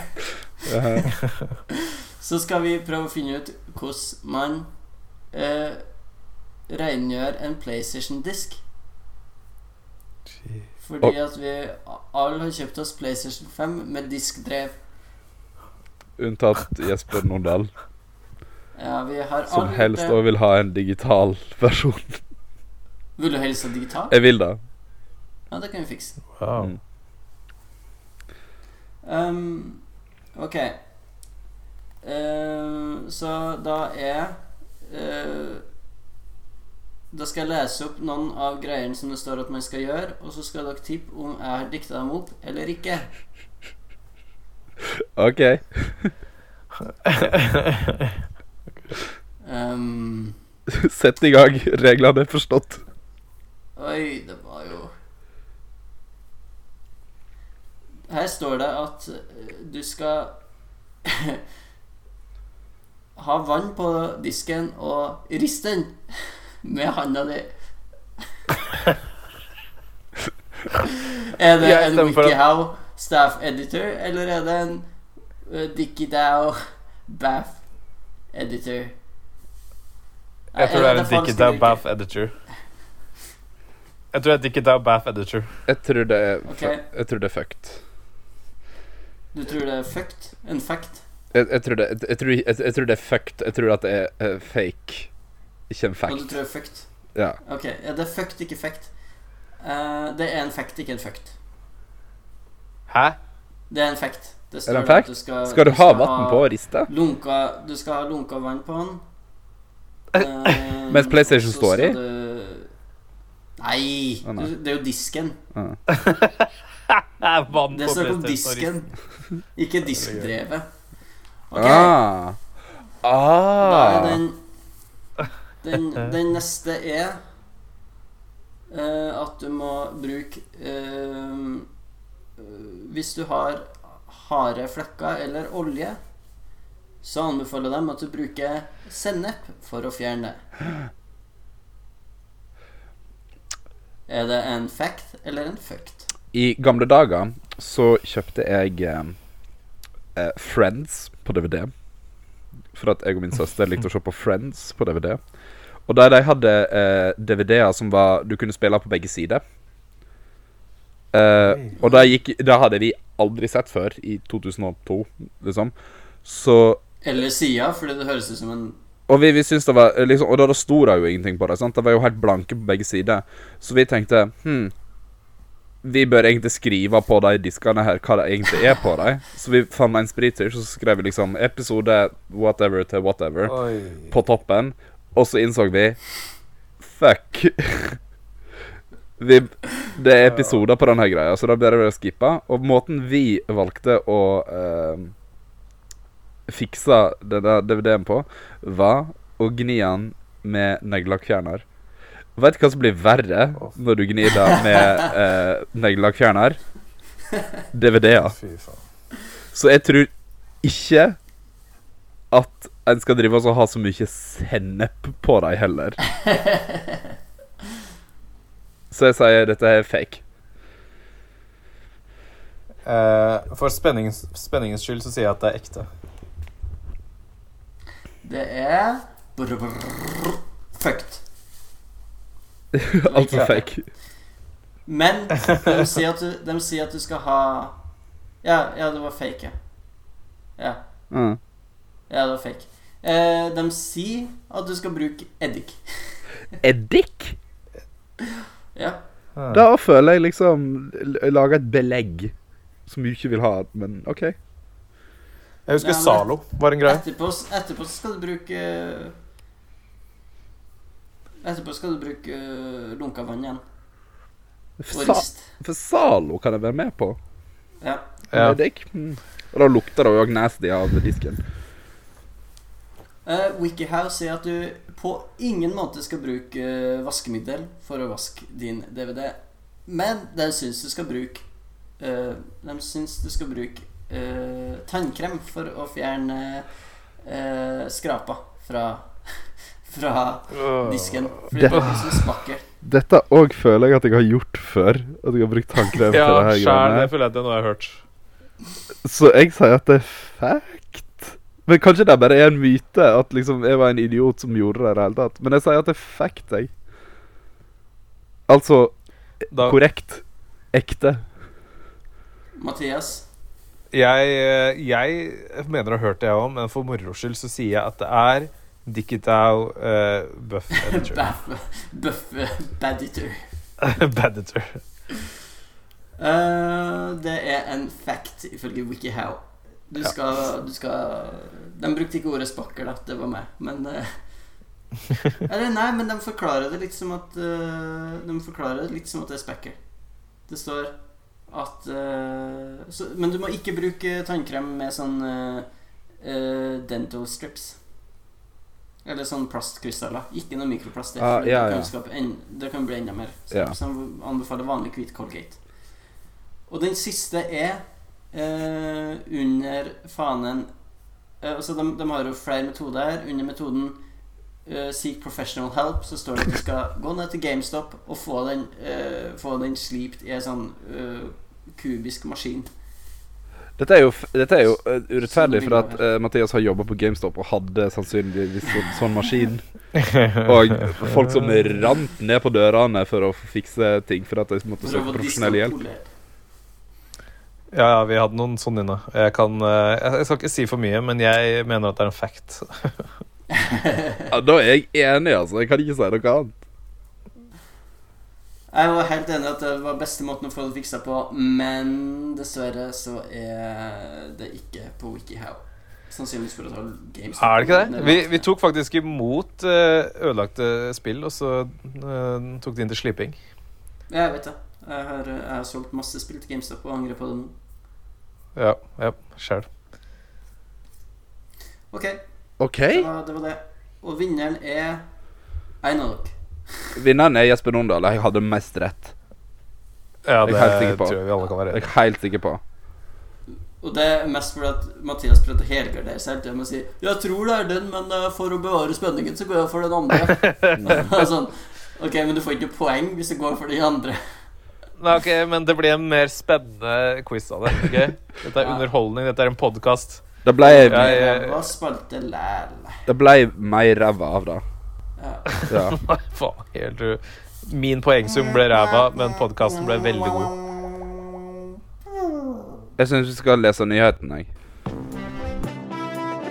så skal vi prøve å finne ut hvordan man eh, rengjør en PlayStation-disk. Fordi at vi alle har kjøpt oss PlayStation 5 med diskdrev. Unntatt Jesper Nordahl. Ja, vi har som helst òg vil ha en digital versjon. Vil du helst ha digital? Jeg vil det. Ja, det kan vi fikse. Wow. Um, ok. Uh, så da er uh, Da skal jeg lese opp noen av greiene som det står at man skal gjøre, og så skal dere tippe om jeg har dikta dem opp eller ikke. OK. Um, (laughs) Sett i gang. Reglene er forstått. Oi, det var jo Her står det at eh, du skal (laughs) ha vann på disken og riste den med handa di. er det en WikiHow staff editor, eller er det en uh, DickieDow bath editor? Jeg tror det er en eller Bath editor. Jeg tror det er Dickiedow Bath editor. Jeg tror det er okay. Jeg tror det er fucked. Du tror det er fucked? En fact? Jeg, jeg, tror det, jeg, tror, jeg, tror det er fucked. Jeg tror at det er uh, fake, ikke en Og du tror det er fucked? Ja. Ok, ja, det er fucked, ikke fact. Uh, det er en fact, ikke en fucked. Hæ? Det er en fact. Det Er det en fact? Du skal, Skal du ha vann på og riste? Lunka, du skal ha lunka vann på den. Uh, Mens PlayStation står i? du- Nei, oh, nei. det er jo disken. (laughs) Ja. Vann Det på står på disken, ikke diskdrevet. Ok, Ah. da Ah. er den Den, den neste er uh, at du må bruke uh, Hvis du har harde flekker eller olje, så anbefaler de at du bruker sennep for å fjerne det. Er det en fact eller en fucked? I gamle dager så kjøpte jeg eh, eh, Friends på DVD. For at jeg og min søster likte å se på Friends på DVD. Og der de hadde eh, DVD-er som var Du kunne spille på begge sider. Eh, og det hadde vi aldri sett før i 2002, liksom. Så Eller sida, fordi det høres ut som en Og vi, vi syntes det var eh, liksom, Og da, da sto det jo ingenting på det. sant? Det var jo helt blanke på begge sider. Så vi tenkte hm, Vi bør egentlig skrive på de diskene her hva det egentlig er på dem. Så vi fant en spriter, så skrev vi liksom episode whatever til whatever Oi. på toppen. Og så innså vi Fuck. vi, det er episoder på denne greia, så da blir det å skippe. Og måten vi valgte å uh, fikse denne DVD-en på, var å gni den med neglelakkfjerner. Vet du hva som blir verre når du gnir deg med eh, neglelakkfjerner? DVD-er. Så jeg tror ikke at en skal drive og ha så mye sennep på dem heller. (laughs) Så jeg sier dette er fake. Uh, for spenningens, spenningens skyld så sier jeg at det er ekte. Det er brr, brr, fucked. (laughs) altså Ja. fake. Men de sier, at du, de sier at du skal ha Ja, ja det var fake, ja. Ja, Mm. ja det var fake. Eh, de sier at du skal bruke eddik. (laughs) Eddik? Ja. Da føler jeg liksom lager et belegg som du ikke vil ha, men OK. Jeg husker Ja, men- Zalo var en greie. Etterpå, etterpå skal du bruke Etterpå skal du bruke uh, lunka vann igjen. Og Sa rist. for Zalo kan jeg være med på. Ja. Ja. Mm. Og da lukter det òg nasty av disken. Uh, WikiHow sier at du på ingen måte skal bruke uh, vaskemiddel for å vaske din DVD. Men de syns du skal bruke uh, De syns du skal bruke eh, tannkrem for å fjerne uh, skrapa fra Fra disken. Fordi det er så spakker. Dette òg føler jeg at jeg har gjort før. At jeg har brukt tannkrem Ja, til det her sjæl. Det føler jeg at det er noe jeg har hørt. Så jeg sier at det er fact. Men kanskje det bare er en myte at liksom jeg var en idiot som gjorde det i det hele tatt. Men jeg sier at det er fact, jeg. Altså Da, korrekt. Ekte. Mathias, jeg, eh, jeg mener å ha hørt det, jeg òg, men for moro skyld så sier jeg at det er Dickitow uh, Buff Editor. (laughs) Buff Baditor. (laughs) Baditor. Uh, det er en fact ifølge WikiHow. Du skal, du skal De brukte ikke ordet spakker, da. Det var meg. Men uh, (laughs) Eller nei, men de forklarer det litt som at uh, De forklarer det litt som at det er spekker. Det står at eh, så, Men du må ikke bruke tannkrem med sånn eh, eh, dental strips. Eller sånn plastkrystaller. Ikke noe mikroplast. Det, Ah, ja, det, ja. kan det kan bli enda mer. Så, Ja. jeg anbefaler vanlig hvit Colgate. Og den siste er eh, under fanen eh, Altså, de, de har jo flere metoder. Under metoden eh, Seek professional help så står det at du skal gå ned til GameStop og få den, eh, få den slipt i en sånn eh, kubisk maskin. Dette er jo, dette er jo uh, urettferdig, Sånn for at eh, Mathias har jobba på GameStop og hadde sannsynligvis så, sånn maskin. Og folk som rant ned på dørene for å fikse ting for at de måtte søke profesjonell hjelp. Ja, ja, vi hadde noen sånne inne. Jeg, kan, jeg jeg skal ikke si for mye, men jeg mener at det er en fact. (laughs) (laughs) Ja, da er jeg enig, altså. Jeg kan ikke si noe annet. Jeg var helt enig i at det var beste måten å få det fiksa på, men dessverre så er det ikke på WikiHow. Sannsynligvis for å ta GameStop. Er det ikke det? Vi, vi tok faktisk imot eh, ødelagte spill, og så eh, tok de inn til sliping. Ja, jeg vet det. Jeg har, jeg har solgt masse spill til GameStop og angrer på det nå. Ja, ja, sjæl. Ok, OK. det var det. Var det. Og vinneren er en av dere. Vinneren er Jesper Nondal. Jeg hadde mest rett. Ja, det jeg tror jeg vi alle kan være Jeg er helt sikker på. Og det er mest fordi at Mathias prøvde å helgardere seg hele med å si 'Jeg tror det er den, men eh, for å bevare spenningen, så går jeg for den andre'. (laughs) (laughs) sånn, ok, men du får ikke poeng hvis du går for de andre. Nei, ok, Men det blir en mer spennende quiz av det. Okay? Dette er Ja. underholdning, dette er en podkast. Det ble, Ja, jeg- Hva spalte det ble mer ræva av det. Ja. (laughs) Faen, helt. Min poengsum ble ræva, men podkasten ble veldig god. Jeg syns vi skal lese nyheten, jeg.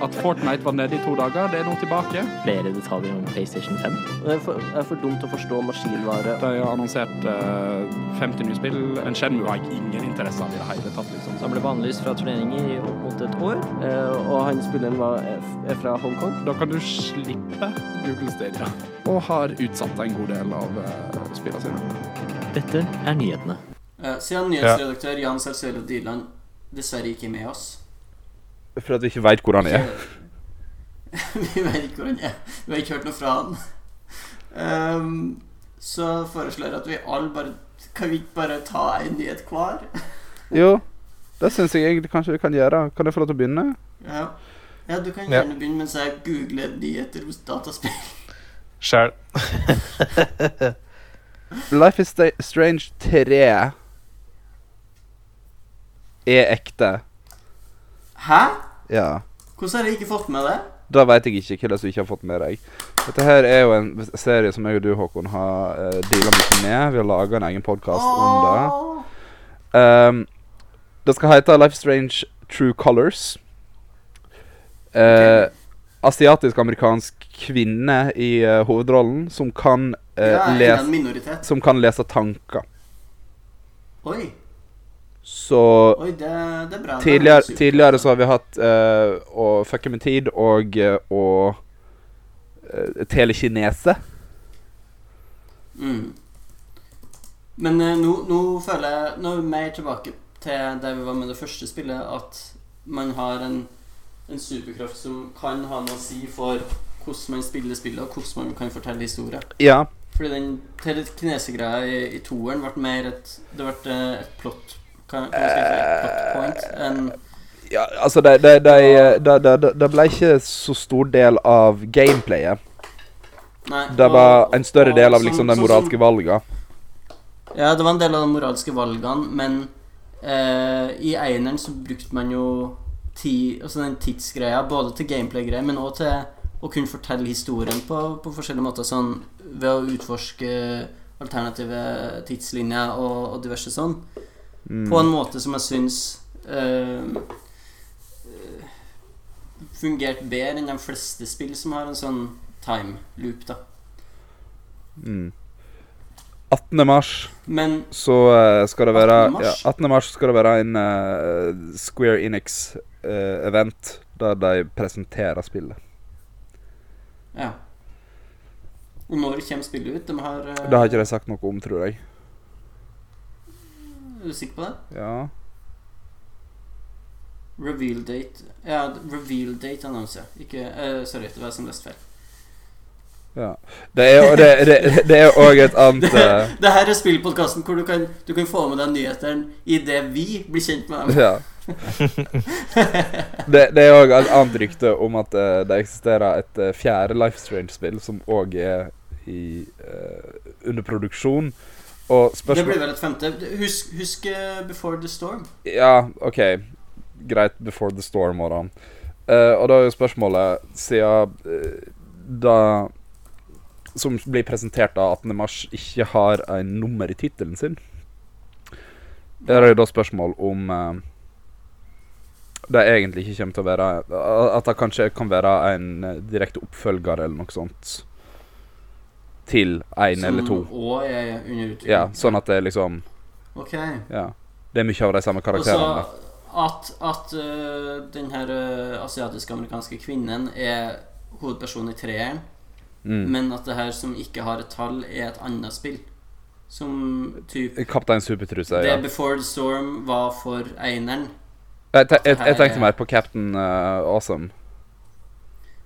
At Fortnite var nede i to dager, det er nå tilbake. flere detaljer om PlayStation 5. Det er for, det er for dumt å forstå maskinvare. De har annonsert uh, 50 nye spill. En Shenmue har jeg ingen interesse av i det hele tatt. liksom. Så han ble bannlyst fra turneringer i opp mot et år. Uh, og han spilleren var, er fra Hongkong. Da kan du slippe Google Stadia. Og har utsatt en god del av uh, spillene sine. Dette er nyhetene. Eh, Siden nyhetsredaktør Jan Salsølo Dyland dessverre ikke er med oss For at vi ikke veit hvor han er. (laughs) Vi vet ikke hvor han er. Vi har ikke hørt noe fra han. Um, så foreslår jeg at vi alle bare Kan vi ikke bare ta en nyhet hver? Jo, det syns jeg egentlig kanskje vi kan gjøre. Kan jeg få lov til å begynne? Ja. ja, du kan Ja. gjerne begynne mens jeg googler nyheter hos dataspill. Sjæl. (laughs) Life is Strange 3 er ekte. Hæ? Ja. Hvordan har jeg ikke fått med det? Da veit jeg ikke hva det er ikke har fått med deg. Dette her er jo en serie som jeg og du, Håkon, har uh, deala mye med. Vi har laga en egen podkast om det. Um, det skal hete Life Strange True Colors. Uh, Asiatisk-amerikansk kvinne i uh, hovedrollen som kan, uh, ja, lese, som kan lese tanker. Oi, Så oi det, det bra. Det tidligere, er tidligere så har vi hatt uh, å fucke med tid og uh, å uh, telekinese. Mm. Men uh, nå, nå føler jeg Nå er vi mer tilbake til der vi var med det første spillet, at man har en, en superkraft som kan ha noe å si for hvordan man spiller spillet, og hvordan man kan fortelle historier. Ja. Fordi den telekinese-greia i, i toeren ble mer et Det ble eh, et plot hva, hva skal jeg si? Plot point enn ja altså, det de, de, de, ble ikke så stor del av gameplayet. Nei. Det og- var en større del av sånn- liksom de sånn moralske valgene. Ja, det var en del av de moralske valgene, men eh, i eineren så brukte man jo ti, altså den tidsgreia både til gameplay-greier, men òg til å kunne fortelle historien på, på forskjellige måter, sånn ved å utforske alternative tidslinjer og, og diverse sånn. Mm. På en måte som jeg syns eh, eh, fungerte bedre enn de fleste spill som har en sånn time loop, da. Mm. 18. mars Men så eh, skal det være 18. mars? Ja, 18. mars skal det være en uh, Square Enix-event der de presenterer spillet. ja. Og når kommer spillet ut? De har uh, Det har ikke de sagt noe om, tror jeg. Er du sikker på det? Ja. Reveal date Ja, reveal date annonse. Ikke uh, Sorry, det var jeg som leste feil. Ja. Det er jo det, det, det er òg et annet (laughs) eh, Det her er spillpodkasten hvor du kan, du kan få med deg nyhetene idet vi blir kjent med dem. (laughs) Ja. Det, det er òg et annet rykte om at uh, det eksisterer et uh, fjerde Life Strange-spill som òg er i, under produksjon. Det blir vel et femte. Husk, husk uh, Before the Storm. Ja, OK. Greit. Before the storm og da. Uh, og da er jo spørsmålet, siden uh, da Som blir presentert da 18. mars, ikke har en nummer i tittelen sin, er det jo da spørsmål om uh, det egentlig ikke kommer til å være At det kanskje kan være en direkte oppfølger eller noe sånt til én eller to. Som òg er under utvikling. Ja, sånn at det liksom Ok. Ja. Det er mye av de samme karakterene. Også, at, at uh, den her uh, asiatisk-amerikanske kvinnen er hovedpersonen i treeren, Mm. men at det her som ikke har et tall, er et annet spill. Som typ Kaptein Supertruse, Det ja. Before the Storm var for eineren. Jeg, te jeg, jeg tenkte er- mer på Captain uh, Awesome.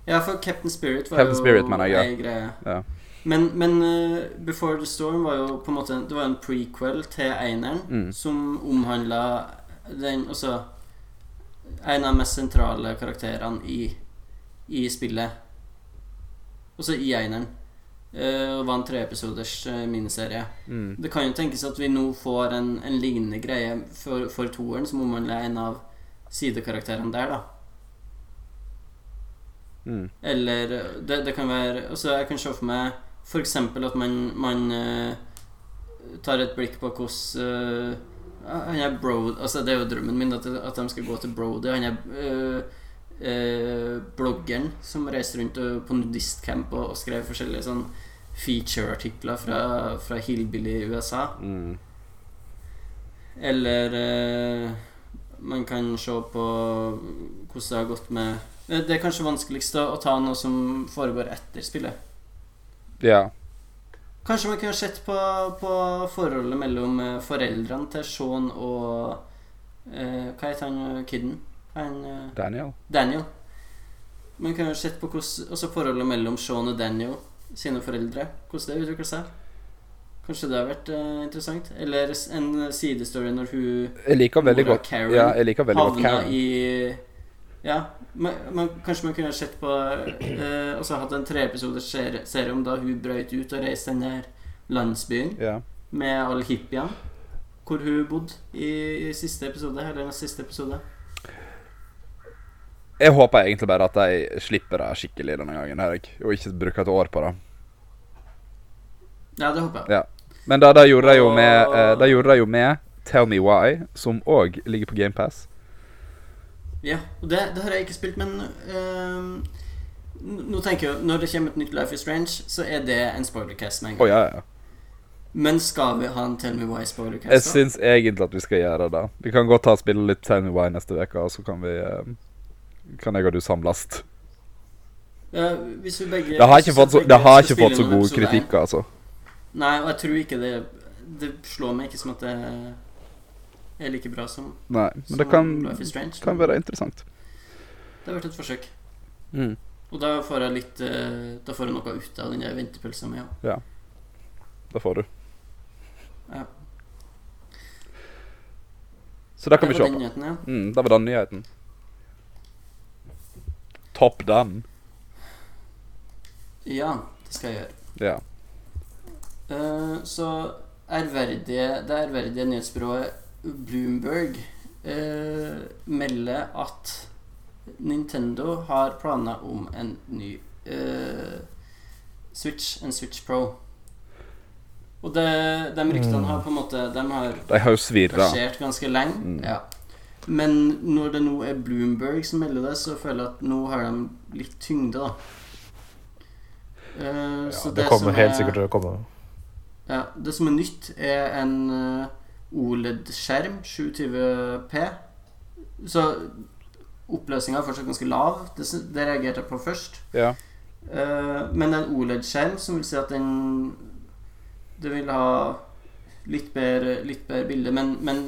Ja, for Captain Spirit var Captain jo Spirit, jeg, ja. ei greie. Ja. Men, men uh, Before the Storm var jo på en måte Det var en prequel til eineren Mm. som omhandla den Altså En av de mest sentrale karakterene i, i spillet. Også i eineren. Uh, og var en treepisoders uh, miniserie. Mm. Det kan jo tenkes at vi nå får en, en lignende greie for, for toeren, som omhandler en av sidekarakterene der, da. Mm. Eller det, det kan være Altså Jeg kan se for meg f.eks. at man, man eh, tar et blikk på hvordan eh, Han er Brody Altså Det er jo drømmen min at, at de skal gå til Brody. Han er eh, bloggeren som reiste rundt på nudistcamp og, og skrev forskjellige sånn feature-artikler fra, fra Hillbilly i USA. Mm. Eller eh, man kan se på hvordan det har gått med Det er kanskje vanskeligst å å ta noe som foregår etter spillet. Ja. Kanskje man kunne sett på, på forholdet mellom eh, foreldrene til Sean og eh, Hva heter han eh, kiden? Han, eh, Daniel. Daniel. Man kunne sett på hvordan, også forholdet mellom Sean og Daniel sine foreldre. Hvordan det utvikler seg. Kanskje det har vært eh, interessant. Eller en sidestory når hun Jeg liker veldig godt Karen Ja, jeg liker veldig godt Karen. i Ja, man, man, kanskje man kunne sett på eh, Og så hatt en treepisoders serie, serie om da hun brøyt ut og reiste den der landsbyen Ja. med alle hippiene. Hvor hun bodde i, i siste episode, eller den siste episode. Jeg håper egentlig bare at de slipper det skikkelig denne gangen, Erik, og ikke bruker et år på det. Ja, det håper jeg. Ja. Men da, gjorde de jo med Da gjorde de jo med Tell Me Why, som òg ligger på GamePass. Ja, og det, det har jeg ikke spilt, men uh, Nå tenker jeg Når det kommer et nytt Life is Strange, så er det en spoilercast med en Å Oh, ja, ja. Men skal vi ha en Tell Me Why Jeg spoilercast? da? syns egentlig at vi skal gjøre det. Vi kan godt ta og spille litt Tell Me Why neste uke, og så kan vi eh, Kan jeg og du samles. Ja, hvis vi begge Det har ikke fått så, har ikke fått så noen gode kritikker, altså. Nei, og jeg tror ikke det Det slår meg ikke som at det er like bra som, Nei, men som det kan, Life is Strange. kan være interessant. Det har vært et forsøk. Mm. Og da får jeg litt eh, Da får jeg noe ut av den ventepølsa mi òg. Det får du. Ja. Så det kan vi se den på. nyheten, ja. Mm, det var den nyheten. Topp den. ja, det skal jeg gjøre. Ja. Uh, så ærverdige, det ærverdige nyhetsbyrået Bloomberg eh, melder at Nintendo har planer om en ny eh, Switch, en Switch Pro. Og det, de ryktene har på en måte De har De har versert ganske lenge. Mm. Ja. Men når det nå er Bloomberg som melder det, så føler jeg at nå har de litt tyngde, da. Eh, så Det kommer som helt er- sikkert til å komme. ja, Det som er nytt, er en eh, OLED-skjerm, 720P. Så oppløsninga er fortsatt ganske lav. Det, det reagerte jeg på først. Ja. Uh, men en OLED-skjerm, som vil si at den Det vil ha litt bedre, litt bedre bilde, men, men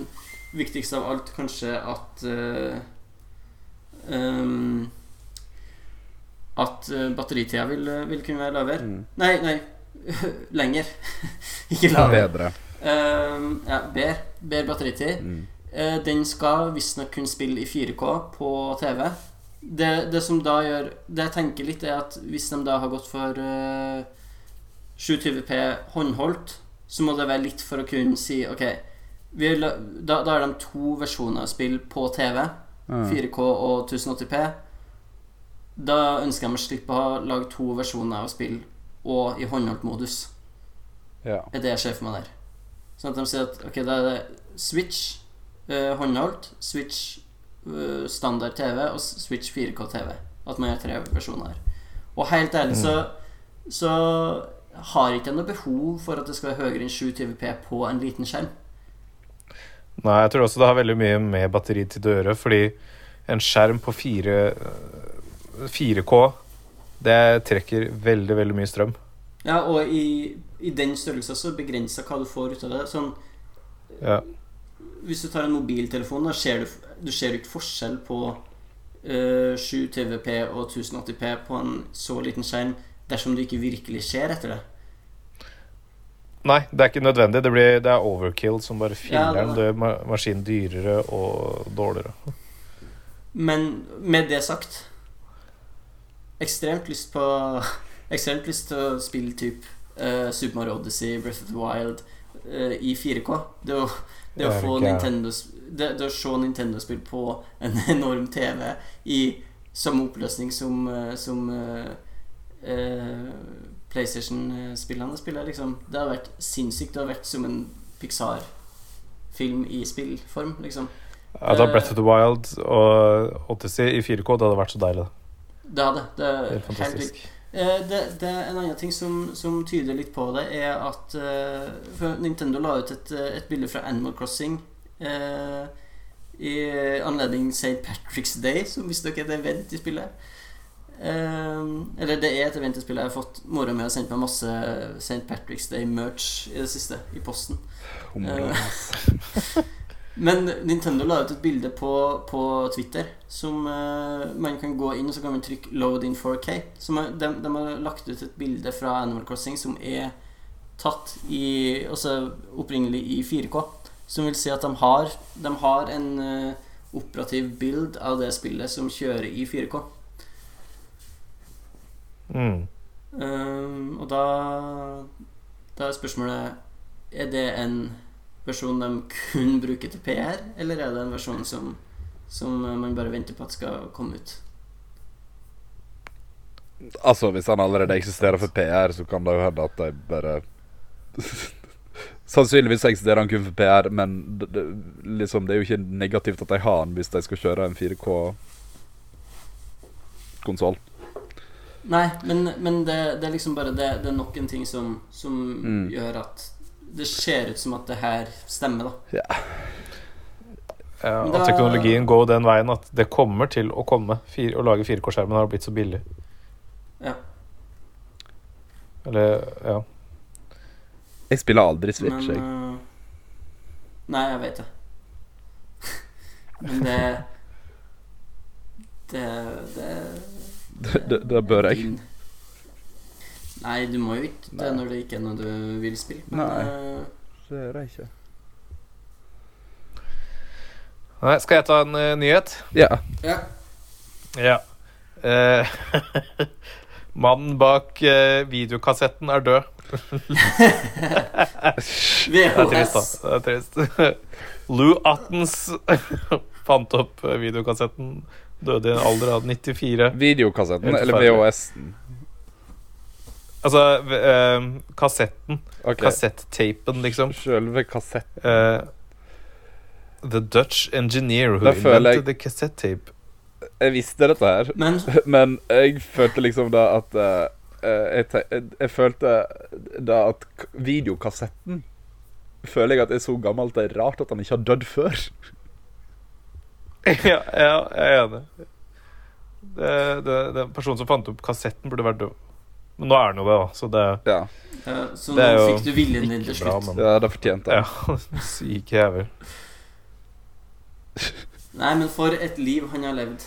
viktigst av alt kanskje at uh, um, at eh, batteritida vil, vil kunne være lavere. Mm. Nei, nei. (laughs) Lenger. (laughs) Ikke lavere. Bedre. Eh, ja, bedre. Bedre batteritid. Mm. Eh, den skal visstnok kunne spille i 4K på TV. Det, det som da gjør Det jeg tenker litt, er at hvis de da har gått for eh, 720P håndholdt, så må det være litt for å kunne si OK vi da, da er de to versjoner av spill på TV. Ja. 4K og 1080P. Da ønsker de å slippe å lage to versjoner av spill og i håndholdt modus. Ja. Er det jeg ser for meg der. Sånn at de sier at ok, da er det Switch eh, håndholdt, Switch eh, standard TV og Switch 4K TV. At man har tre versjoner. Og helt ærlig så, så har ikke jeg noe behov for at det skal være høyere enn 720P på en liten skjerm. Nei, jeg tror også det har veldig mye med batteritid å gjøre, fordi en skjerm på 4, eh, 4K det trekker veldig, veldig mye strøm. Ja, og i, i den størrelsen så begrensa hva du får ut av det. Sånn Ja. Hvis du tar en mobiltelefon, da ser du, du ser ikke forskjell på uh, 7 TVP og 1080P på en så liten skjerm dersom du ikke virkelig ser etter det. Nei, det er ikke nødvendig. Det, blir, det er overkill som bare Ja, filler det var- maskinen dyrere og dårligere. Men med det sagt Ekstremt lyst på (laughs) Ekstremt lyst til å spille typ eh, Super Mario Odyssey, Breath of the Wild uh, i 4K. Det å, det å få Nintendo det, det å se Nintendo-spill på en (laughs) enorm TV i samme oppløsning som, eh, som PlayStation-spillene spiller, liksom. Det har vært sinnssykt. Det har vært som en Pixar-film i spillform, liksom. Ja, da Breath of the Wild og Odyssey i 4K, det hadde vært så deilig. Det hadde det. Helt helt fantastisk. Eh, det, det er En annen ting som, som tyder litt på det, er at eh, Nintendo la ut et, eh, et bilde fra Animal Crossing eh, i anledning St. Patrick's Day, som visstnok er et event i spillet. Eh, eller det er et event i spillet. Jeg har fått mora mi har sendt meg masse St. Patrick's Day-merch i det siste, i posten. Humle. (laughs) Men Nintendo la ut et bilde på, på Twitter som uh, man kan gå inn og så kan man trykke 'load in 4K'. Som er, de, de har lagt ut et bilde fra Animal Crossing som er tatt i Altså opprinnelig i 4K. Som vil si at de har, de har en uh, operativ bild av det spillet som kjører i 4K. Mm. Um, og da Da er spørsmålet Er det en versjon de kun bruker til PR, eller er det en versjon som, som man bare venter på at skal komme ut? Altså, hvis han allerede eksisterer for PR, så kan det jo hende at de bare (laughs) Sannsynligvis eksisterer han kun for PR, men det, det, liksom, det er jo ikke negativt at de har han hvis de skal kjøre en 4K-konsoll. Nei, men, men det, det er liksom bare det, det er nok en ting som, som Mm. gjør at det ser ut som at det her stemmer, da. Ja, Ja, at da- teknologien går den veien at det kommer til å komme. Fire, å lage 4K-skjermen har blitt så billig. Ja. Eller, ja. Jeg spiller aldri Switch, Men jeg. uh, Nei, jeg vet det. (laughs) Men det Det, det Det, det, det bør jeg. din- Nei, du må jo ikke det når det ikke er noe du vil spille. Men Nei. eh, Det gjør jeg ikke. Nei, skal jeg ta en uh, nyhet? Ja. ja. Ja. Uh, (laughs) Mannen bak uh, videokassetten er død. (laughs) Det er trist, da. VHS. Det er trist. (laughs) Lou Attens fant opp eh, videokassetten. Døde i en alder av 94. Videokassetten eller. VHS-en? Altså eh, kassetten. Okay. Kassettapen, liksom. Selve kassetten. Uh, the Dutch engineer who invented jeg- the cassette tape. Jeg visste dette her, Men (laughs) men jeg følte liksom da at eh, eh, jeg, jeg, jeg følte da at videokassetten Føler jeg at er så gammel at det er rart at han ikke har dødd før. (laughs) ja, ja, jeg er enig. Det, det, den personen som fant opp kassetten, burde vært død. Men nå er han jo det, da. Så det Ja, ja Så Det er jo fikk du viljen din til bra, slutt. men ja det fortjente han. Ja, (laughs) syk jævel. (laughs) Nei, men for et liv han har levd.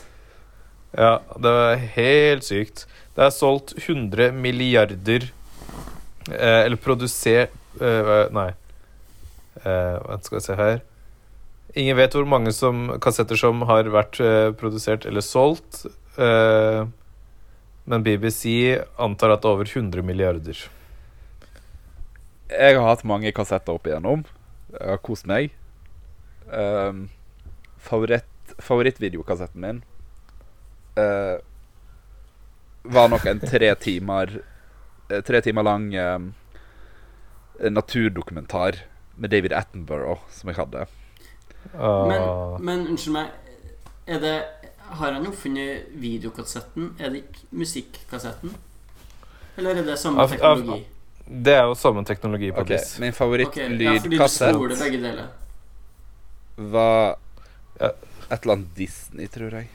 Ja, det er helt sykt. Det er solgt 100 milliarder eh, Eller produsert eh, hva- Nei. Eh, Hva skal vi se her Ingen vet hvor mange som, kassetter som har vært eh, produsert eller solgt. Eh, men BBC antar at det er over 100 milliarder. Jeg har hatt mange kassetter opp igjennom. Jeg har kost meg. Um, favoritt, favorittvideokassetten min uh, var nok en tre timer eh, Tre timer lang um, naturdokumentar med David Attenborough som jeg hadde. Uh. Men, men unnskyld meg, er det Har han oppfunnet videokassetten? Er det ikke musikkassetten? Eller er det samme teknologi? Det er jo samme teknologi på okay, vis. Min favorittlydkassett okay, ja, var et eller annet Disney, tror jeg.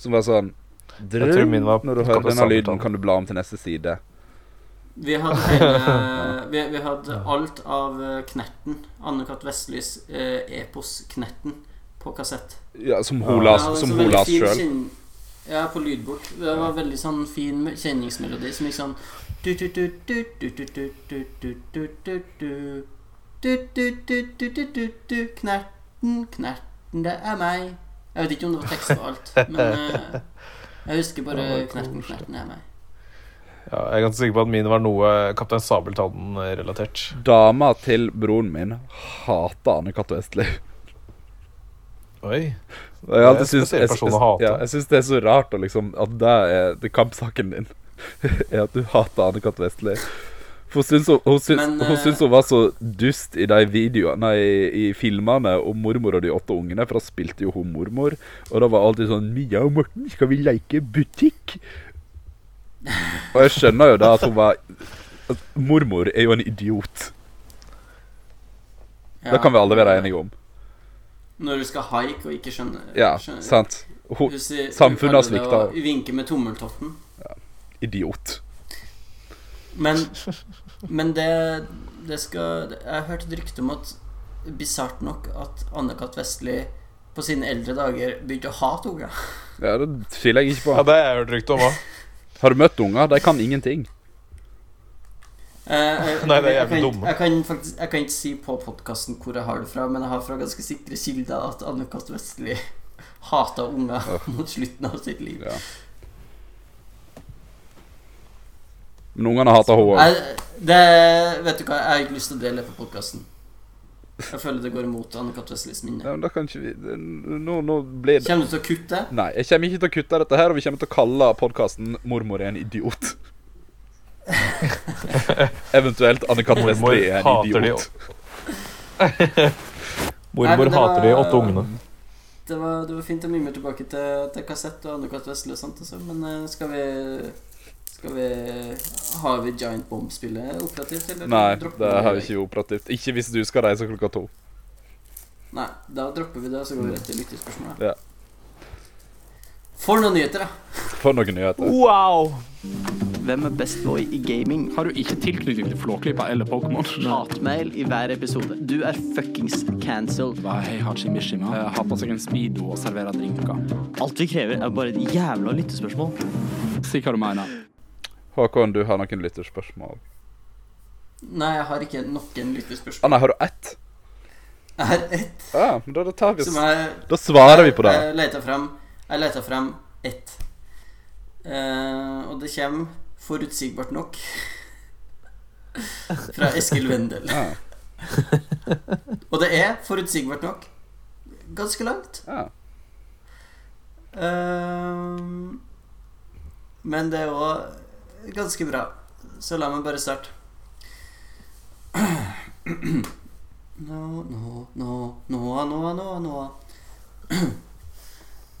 Som var sånn Jeg min var Når du hører denne lyden, kan du bla om til neste side. Vi hadde, hele, (laughs) vi, vi hadde alt av eh, Knerten. Anne-Kat. Vestlys eh, epos Knerten på kassett. Ja, Som hun la sjøl? Ja, på lydbok. Det var veldig sånn fin kjenningsmelodi som gikk sånn Knerten, knerten, det er meg. Jeg vet ikke om det var tekst og alt, men jeg husker bare Knerten, knerten, det er meg. Ja, jeg er ganske sikker på at mine var noe Kaptein Sabeltann-relatert. Dama til broren min hater Anne Cath. Westlie. Oi. Jeg, alltid spesiell jeg, jeg, ja, jeg syns det er så rart å liksom, at det er det kampsaken din. (laughs) er at du hater Anne-Kat. Vestli. For hun syns hun, hun, syns, Men, hun eh, syns hun var så dust i de videoene Nei, i filmene om mormor og de åtte ungene, for da spilte jo hun mormor. Og da var alltid sånn 'Mia og Morten, skal vi leke butikk?' Og jeg skjønner jo da at hun var at Mormor er jo en idiot. Ja, Det kan vi alle være enige om. Når du skal haike og ikke skjønne Ja, skjønne- sant. Ho Hun sier- samfunnet har svikta. Vinke med tommeltotten. idiot. Men, (laughs) men det, det skal Jeg har hørt et rykte om at Bisart nok at Anne-Kat. Vestli på sine eldre dager begynte å hate unger. Ja, Det tviler jeg ikke på. Ja, det har jeg hørt rykte om òg. Har du møtt unger? De kan ingenting. Eh, jeg, Nei, det er jævlig dumme. jeg, kan faktisk, jeg kan ikke si på podkasten hvor jeg har det fra, men jeg har fra ganske sikre kilder at Anne-Kat. Vestli hata unger mot slutten av sitt liv. Ja. Men ungene hater henne òg. Det, vet du hva, jeg har ikke lyst til å dele på podkasten. Jeg føler det går imot Anne-Kat. Minne. Ja, men da kan ikke vi Nå, nå blir det Kommer du til å kutte? Nei, jeg kommer ikke til å kutte dette her, og vi kommer til å kalle podkasten 'Mormor er en idiot'. (laughs) Eventuelt. Mormor er en idiot. (laughs) Nei, Mormor det hater de åtte ungene. Det var, det var fint å mimre tilbake til, til kassett og Anne-Kat. Vestli og sånt, også, men eh, skal vi Skal vi Har vi Giant Bomb-spillet operativt, eller? Nei, det har vi ikke operativt. Ikke hvis du skal reise klokka to. Nei, da dropper vi det, og så går vi rett til lyttespørsmålet. Ja. For noen nyheter, da. For noen nyheter. Wow! Hvem er best boy i gaming? Har du ikke tilknytning til Flåklypa eller Pokémon? (laughs) Hatmail i hver episode. Du er fuckings cancelled. Hei Hachi Mishima. Uh, Har på seg en speedo og serverer drinker. Alt vi krever, er bare et jævla lyttespørsmål. Si hva du mener. Håkon, du har noen lytterspørsmål? Nei, jeg har ikke noen lytterspørsmål. lyttespørsmål. nei, har du ett? Jeg har ett Ja, men da, da tar vi jeg Da svarer vi på det. Jeg leter frem Jeg leter ett. Uh, og det kommer forutsigbart nok fra Eskil Wendel. Ja. Og det er forutsigbart nok ganske langt. Ja. Ehm, men det er òg ganske bra. Så la meg bare starte. No, no, no, no, no, no, no.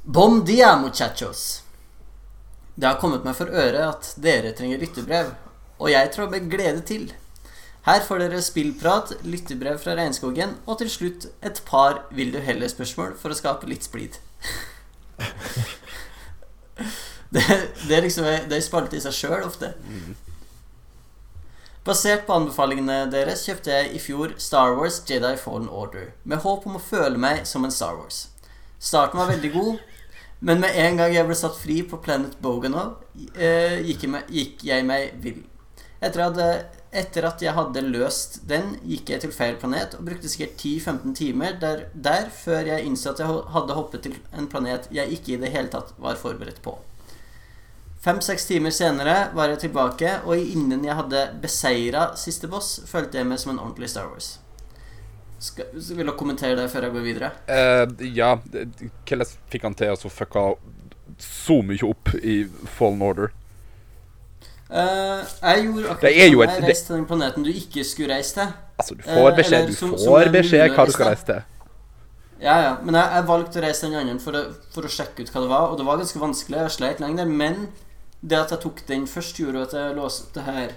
Bom dia, muchachos. Det har kommet meg for øre at dere trenger lyttebrev, og jeg trår med glede til. Her får dere spillprat, lyttebrev fra regnskogen, og til slutt et par vil du heller-spørsmål for å skape litt splid. (laughs) det, det er liksom Det er spalte i seg sjøl ofte. Basert på anbefalingene deres kjøpte jeg i fjor Star Wars Jedi Fallen Order, med håp om å føle meg som en Star Wars. Starten var veldig god, Men med en gang jeg ble satt fri på Planet Boganov, eh, gikk, gikk jeg meg vill. Etter etter at jeg hadde løst den, gikk jeg til feil planet og brukte sikkert 10-15 timer der, der før jeg innså at jeg hadde hoppet til en planet jeg ikke i det hele tatt var forberedt på. Fem-seks timer senere var jeg tilbake, og innen jeg hadde beseira siste boss, følte jeg meg som en ordentlig Star Wars. Skal, vil du kommentere det før jeg går videre? Eh, ja, hvordan fikk han til å fucka så mye opp i Fallen Order? Eh, jeg gjorde akkurat Det er jo et- jeg reiste til den planeten du ikke skulle reise til. Altså, du får Eh, beskjed, eller du som- får som beskjed hva du skal reise til. Ja, ja, men jeg, jeg valgte å reise den andre for for å sjekke ut hva det var, og det var ganske vanskelig. Jeg sleit lenge der, men det at jeg tok den først, gjorde at jeg låste det her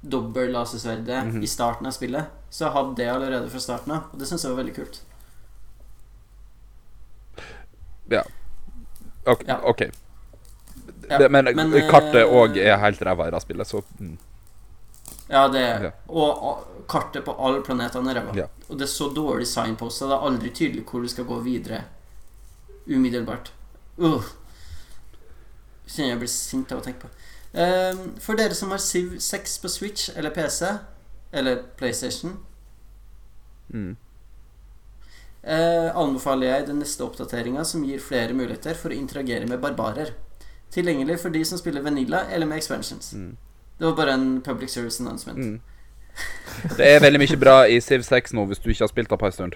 dobbel-lasersverdet Mhm. i starten av spillet. Så jeg hadde det allerede fra starten av, og det syns jeg var veldig kult. Ok. Ja. ok. Ja, Det, men, men, kartet eh, òg er helt ræva i det spillet, så mm. Ja, det er Ja. Og, kartet på alle planetene er ræva. Ja. Og det er så dårlig signpost, det er aldri tydelig hvor du skal gå videre umiddelbart. Uh. Kjenner jeg blir sint av å tenke på. Ehm, for dere som har Civ 6 på Switch eller PC, eller PlayStation, Mm. eh, anbefaler jeg den neste oppdateringa som gir flere muligheter for å interagere med barbarer. Tilgjengelig for de som spiller Vanilla eller med expansions. Mm. Det var bare en public service announcement. Mm. Det er veldig mye bra i Civ 6 nå, hvis du ikke har spilt det på en stund.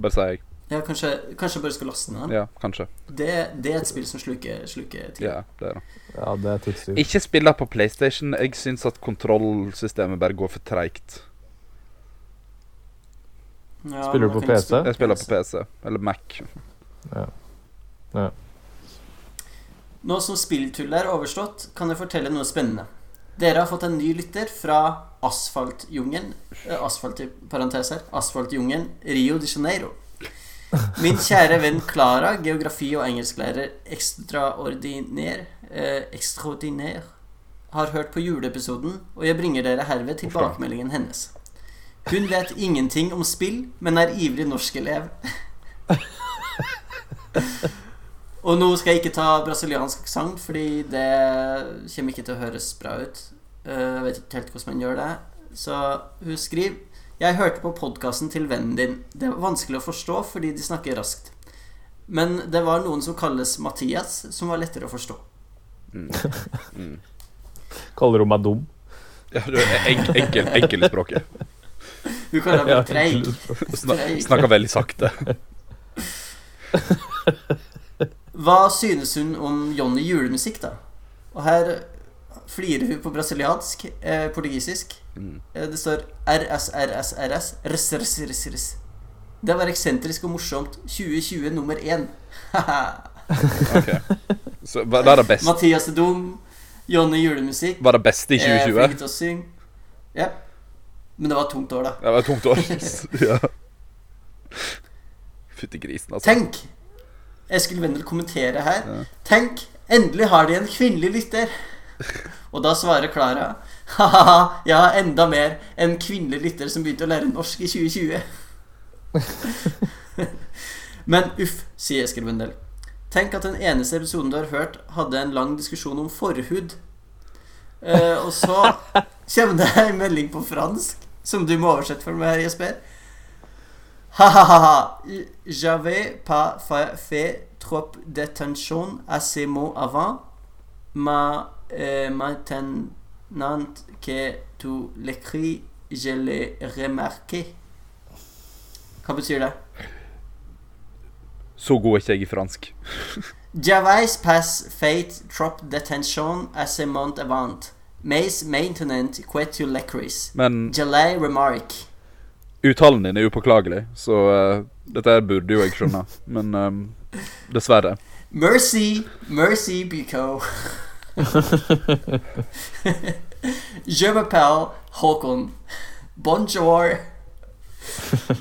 Bare sier jeg. Ja, kanskje, kanskje bare skal laste ned den. Ja, kanskje. Det, det er et spill som sluker, sluker tid. Ja, det er det. Ja, det er tidstyv. Ikke spill på PlayStation. Jeg syns at kontrollsystemet bare går for treigt. Ja, Spiller du på PC? spille Jeg spiller på PC. Eller Mac. Ja. Nå som spilltullet er overstått, kan jeg fortelle noe spennende. Dere har fått en ny lytter fra Asfaltjungelen eh, Asfalt i parentes her. Asfaltjungelen Rio de Janeiro. Min kjære venn Clara, geografi- og engelsklærer ekstraordinær, eh, ekstraordinær har hørt på juleepisoden, og jeg bringer dere herved tilbakemeldingen hennes. Hun vet ingenting om spill, men er ivrig norskelev. (laughs) Og nå skal jeg ikke ta brasiliansk aksent, fordi det kommer ikke til å høres bra ut. Eh, Jeg vet ikke helt hvordan man gjør det. Så hun skriver Jeg hørte på podkasten til vennen din. Det var vanskelig å forstå fordi de snakker raskt. Men det var noen som kalles Mathias, som var lettere å forstå. (laughs) Kaller hun meg dum? Ja, du er enk, enkel, enkelspråket. Hun kaller meg Ja, Treig. snakker veldig sakte. Hva synes hun om Johnny julemusikk, da? Og her flirer hun på brasiliansk, eh, portugisisk. Eh, Det står RSRSRS. RSRSRS. rs, rs, rs. Det var eksentrisk og morsomt. 2020 nummer én. (laughs) okay. Så hva det det beste, Mathias er dum. Jonny julemusikk. var det beste i er 2020? flink til å synge. Ja. Men det var et tungt år, da. Det var et tungt år. (laughs) ja. Fytti grisen, altså. Tenk! Eskil Wendel kommenterer her. Tenk! Endelig har de en kvinnelig lytter. (laughs) Og da svarer Klara Ha-ha, har enda mer en kvinnelig lytter som begynte å lære norsk i 2020. (laughs) Men uff, sier Eskil Wendel. Tenk at den eneste episoden du har hørt, hadde en lang diskusjon om forhud. Uh, og så kommer det en melding på fransk, som du må oversette for meg, Jesper. Ha-ha-ha. J'avais pas fa- fait trop d'attention à ces mots avant. Mais euh, maintenant que tu l'écris, je l'ai remarqué. Hva betyr det? Så god er ikke jeg i fransk. (laughs) J'avais pass fate trop detention as a month avant. Mais maintenant que tu lecris. Men je l'ai remarqué. uttalen din er upåklagelig, så uh, dette burde jo jeg skjønne. Men um, dessverre. Mercy, mercy, Bico. (laughs) (laughs) Je m'appelle Håkon. Bonjour. (laughs)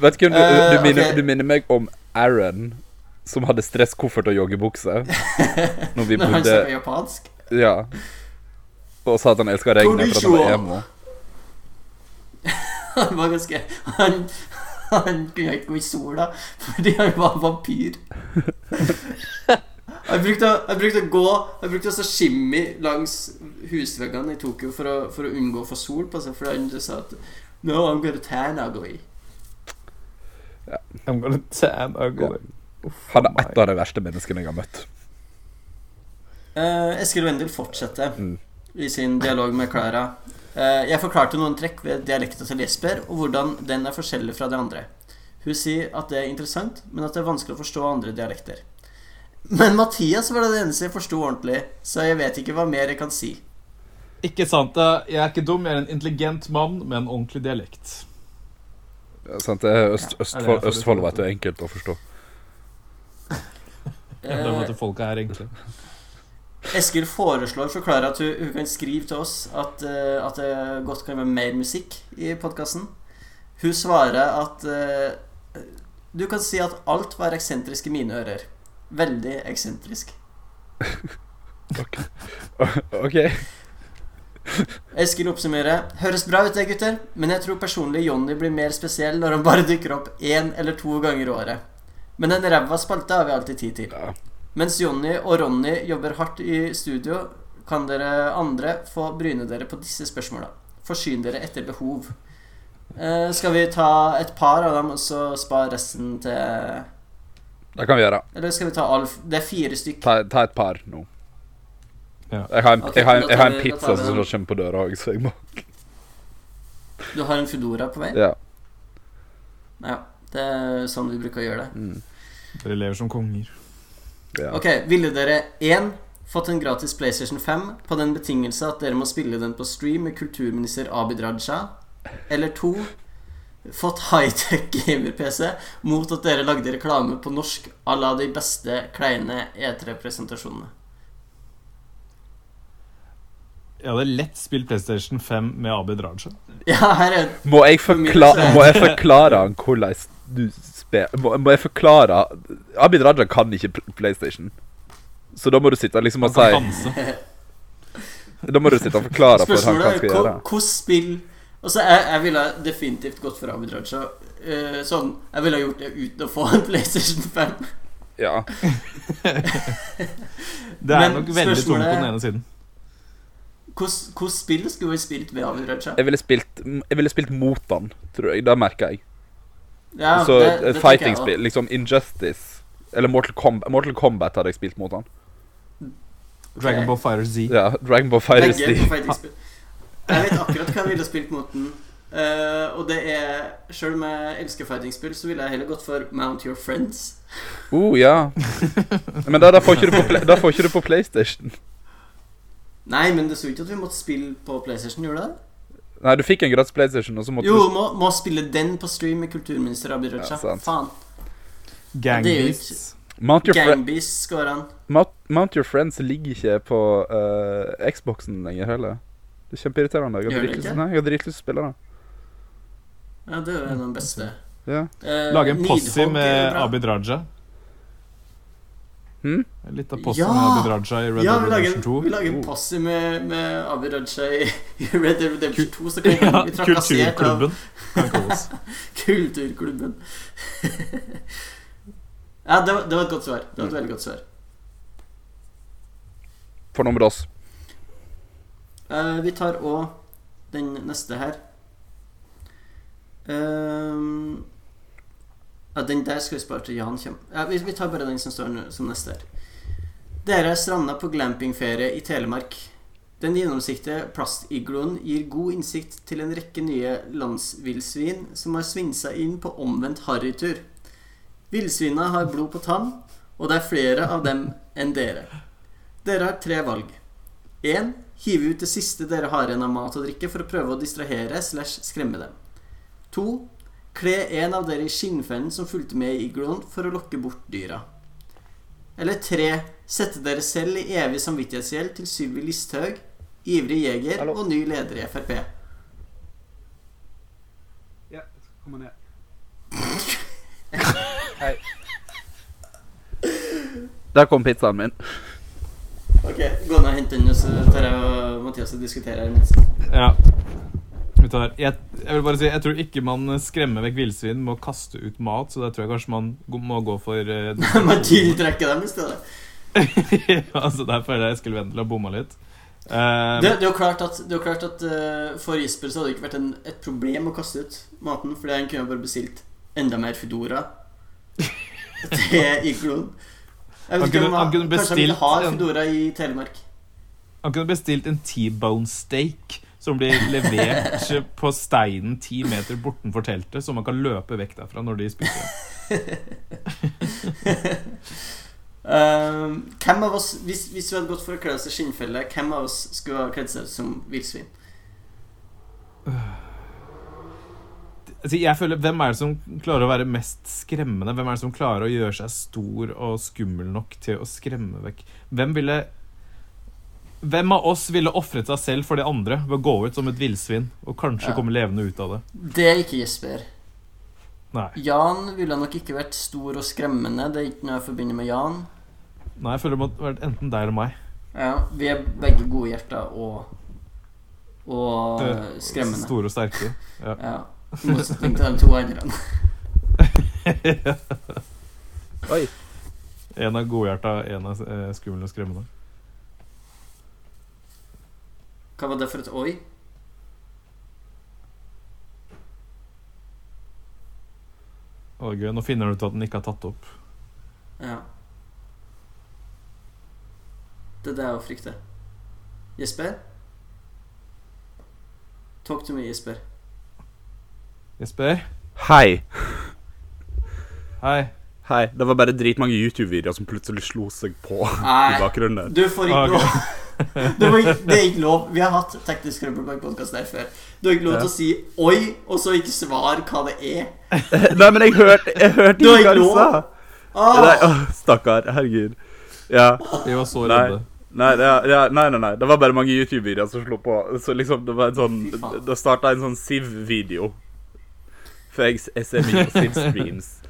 Vet du hvem du, Eh, du, minner, du minner meg om Aaron, som hadde stresskoffert og joggebukse. (laughs) Når vi Når han bodde snakker japansk. Ja. Og sa at han elska regnet for han var emo. Han var ganske Han, Han kunne ikke gå i sola fordi han var vampyr. Han brukte, å- brukte å gå Jeg brukte å shimmy langs husveggene i Tokyo for å, for å unngå å få sol på seg, fordi han sa at No, I'm gonna tan ugly. I'm gonna tan ugly. Han er et av de verste menneskene jeg har møtt. Uh, Eskil Wendel fortsetter Mm. i sin dialog med Klara. Uh, jeg forklarte noen trekk ved dialekta til Jesper, og hvordan den er forskjellig fra de andre. Hun sier at det er interessant, men at det er vanskelig å forstå andre dialekter. Men Mathias var det eneste jeg forsto ordentlig, så jeg vet ikke hva mer jeg kan si. Ikke sant. da. Jeg er ikke dum, jeg er en intelligent mann med en ordentlig dialekt. Ja, sant? Det er Øst, Ja, det Østfold, derfor Østfold vet du er enkelt å forstå. Det er folka er enkle. (laughs) Eskil foreslår for Klara at hun, hun kan skrive til oss at, eh, at det godt kan være mer musikk i podkasten. Hun svarer at uh, du kan si at alt var eksentrisk i mine ører. Veldig eksentrisk. OK. Eskil oppsummerer. Høres bra ut det, gutter, men jeg tror personlig Jonny blir mer spesiell når han bare dukker opp én eller to ganger i året. Men en ræva spalte har vi alltid tid til. Ja. Mens Jonny og Ronny jobber hardt i studio, kan dere andre få bryne dere på disse spørsmåla. Forsyn dere etter behov. Eh, skal vi ta et par av dem og så spare resten til Det kan vi gjøre. Eller skal vi ta alle Det er fire stykker. Ta, ta et par nå. Ja. Jeg har en, Ok, jeg har en, jeg har en pizza vi som den. kommer på døra òg, så jeg må Du har en Foodora på vei? Ja. Ja. Det er sånn vi bruker å gjøre det. Mm. Dere lever som konger. ja. Ok, Ville dere én fått en gratis PlayStation 5 på den betingelse at dere må spille den på stream med kulturminister Abid Raja? Eller to fått high-tech gamer-PC mot at dere lagde reklame på norsk à la de beste kleine E3-presentasjonene? Jeg hadde lett spilt PlayStation 5 med Abid Raja. Ja, her er Må jeg, For min forkla så er- må jeg forklare hvordan du spiller må, må jeg forklare Abid Raja kan ikke PlayStation. Så da må du sitte liksom og si. Da må du sitte og forklare for hva han skal gjøre. hvordan spill Altså, jeg, jeg ville definitivt gått for Abid Raja. Uh, sånn, jeg ville gjort det uten å få en PlayStation 5. Ja. Det er Men nok veldig tungt på den ene siden. Hvordan spill skulle vi spilt med Abid Raja? Jeg ville spilt, jeg ville spilt mot han, tror jeg. Det merker jeg. Ja, så det- et det jeg fighting-spill, liksom Injustice Eller Mortal Kombat, Mortal Kombat hadde jeg spilt mot han. Dragon Ball Fighter Z. Ja, Dragon Ball Fighter Z. Jeg vet akkurat hva jeg ville spilt mot den. Uh, og det er Selv om jeg elsker fighting-spill, så ville jeg heller gått for Mount Your Friends. Oh, ja. Men da, da, får ikke du på, da får ikke du på PlayStation. Nei, men det så ikke at vi måtte spille på PlayStation, gjorde det? Nei, du fikk en gratis PlayStation, og så måtte Jo, du må, må spille den på stream med kulturminister Abid Raja. Ja. Faen. Gang Det er jo Beasts. Mount Your. Mount, Mount Your Friends ligger ikke på uh, Xboxen lenger heller. Det er kjempeirriterende. Jeg har dritlyst dritlyst til å spille det. Ja, det er jo en av de beste. Ja. Eh, Lage en posse med. Abid Raja. Hmm? Litt av posse Ja! med Abid Raja i Red Ja, Dead Redemption 2. vi lager en posse med, med Abid Raja i, i Red Dead Redemption 2, så kan Ja, vi Kulturklubben. (laughs) Kulturklubben. (laughs) ja, det var, det var et godt svar. Det var et veldig godt svar. For med oss. Eh, vi tar òg den neste her. Uh, ja, den der skal vi spare til Jan kommer. Ja, vi, vi tar bare den som står som neste her. Dere er stranda på glampingferie i Telemark. Den gjennomsiktige plastigloen gir god innsikt til en rekke nye landsvillsvin som har svinsa inn på omvendt harrytur. Villsvina har blod på tann, og det er flere av dem enn dere. Dere har tre valg. 1. Hive ut det siste dere har igjen av mat og drikke for å prøve å distrahere slash skremme dem. 2. Kle en av dere i skinnfellen som fulgte med i igloen for å lokke bort dyra. Eller 3. Sette dere selv i evig samvittighetsgjeld til Sylvi Listhaug, ivrig jeger Hallo. og ny leder i Frp. Ja, kom ned. Hei. Der kom pizzaen min. Ok, Gå ned og hent den, så tar jeg og Mathias og diskuterer imens. Ja. Jeg, jeg vil bare si, jeg tror ikke man skremmer vekk villsvin med å kaste ut mat, så der tror jeg kanskje man må gå for (laughs) uh, Man tiltrekker dem i stedet. (laughs) altså Der føler jeg Eskil Wendel har bomma litt. Uh, Det, det er jo klart at, det jo klart at uh, For Jesper så hadde det ikke vært en, et problem å kaste ut maten, fordi han kunne bare bestilt enda mer Foodora (laughs) til igloen. Han kunne- han kunne Kanskje han ikke bestilt har Foodora i Telemark. han kunne bestilt en T-bone steak som blir levert (laughs) på steinen ti meter bortenfor teltet, så man kan løpe vekk derfra når de spiser. (laughs) um, hvem av oss, hvis, hvis vi hadde gått for å kle oss i skinnfelle, hvem av oss skulle ha kledd seg ut som villsvin? Altså, jeg føler, Hvem er det som klarer å være mest skremmende? Hvem er det som klarer å gjøre seg stor og skummel nok til å skremme vekk? Hvem ville Hvem av oss ville ofret seg selv for de andre ved å gå ut som et villsvin og kanskje Ja. komme levende ut av det? Det er ikke Jesper. Nei. Jan ville nok ikke vært stor og skremmende. Det er ikke noe jeg forbinder med Jan. Nei, jeg føler det måtte vært enten deg eller meg. Ja, Vi er begge gode hjerter og Og skremmende. Store og sterke. Ja. Ja. Motsetning til de to andre. (laughs) Oi. En er godhjerta, en er eh, skummel og skremmende. Hva var det for et oi? Å, gøy. Nå finner du ut at den ikke har tatt opp. Ja. Det er det jeg frykter. Jesper? Talk to me, Jesper. Jesper? Hei. Hei. Hei. Det var bare dritmange YouTube-videoer som plutselig slo seg på (laughs) i Nei, bakgrunnen der. du får ikke Ok. lov. (laughs) Det, var, ikke- det er ikke lov. Vi har hatt teknisk trøbbel på en podkast der før. Du har ikke lov til å si 'oi', og så ikke svar hva det er. (laughs) Nei, men jeg hørte, jeg hørte Du har ikke hva du sa. Ah, Nei, åh, stakkar. Herregud. Ja. Vi var så redde. Nei, ja, nei, nei, nei. Det var bare mange YouTube-videoer som slo på. Så liksom, det var en sånn Det starta en sånn Siv-video. Jeg ser mye Siv-streams. (laughs)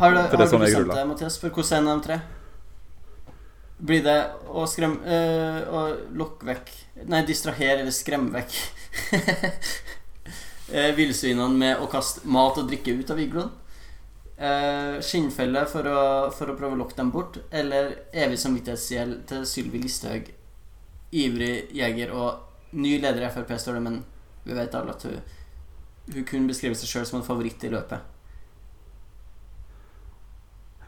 har du, har du sånn bestemt deg, Mathias, for hvordan en av de tre? Blir det å skremme eh, Å lokke vekk Nei, distrahere eller skremme vekk (laughs) eh, villsvinene med å kaste mat og drikke ut av igloen? Uh, skinnfelle for å, for å prøve å lokke dem bort? Eller evig samvittighetsgjeld til Sylvi Listhaug, ivrig jeger og ny leder i Frp, står det, men vi vet alle at hun, hun kunne beskrive seg sjøl som en favoritt i løpet.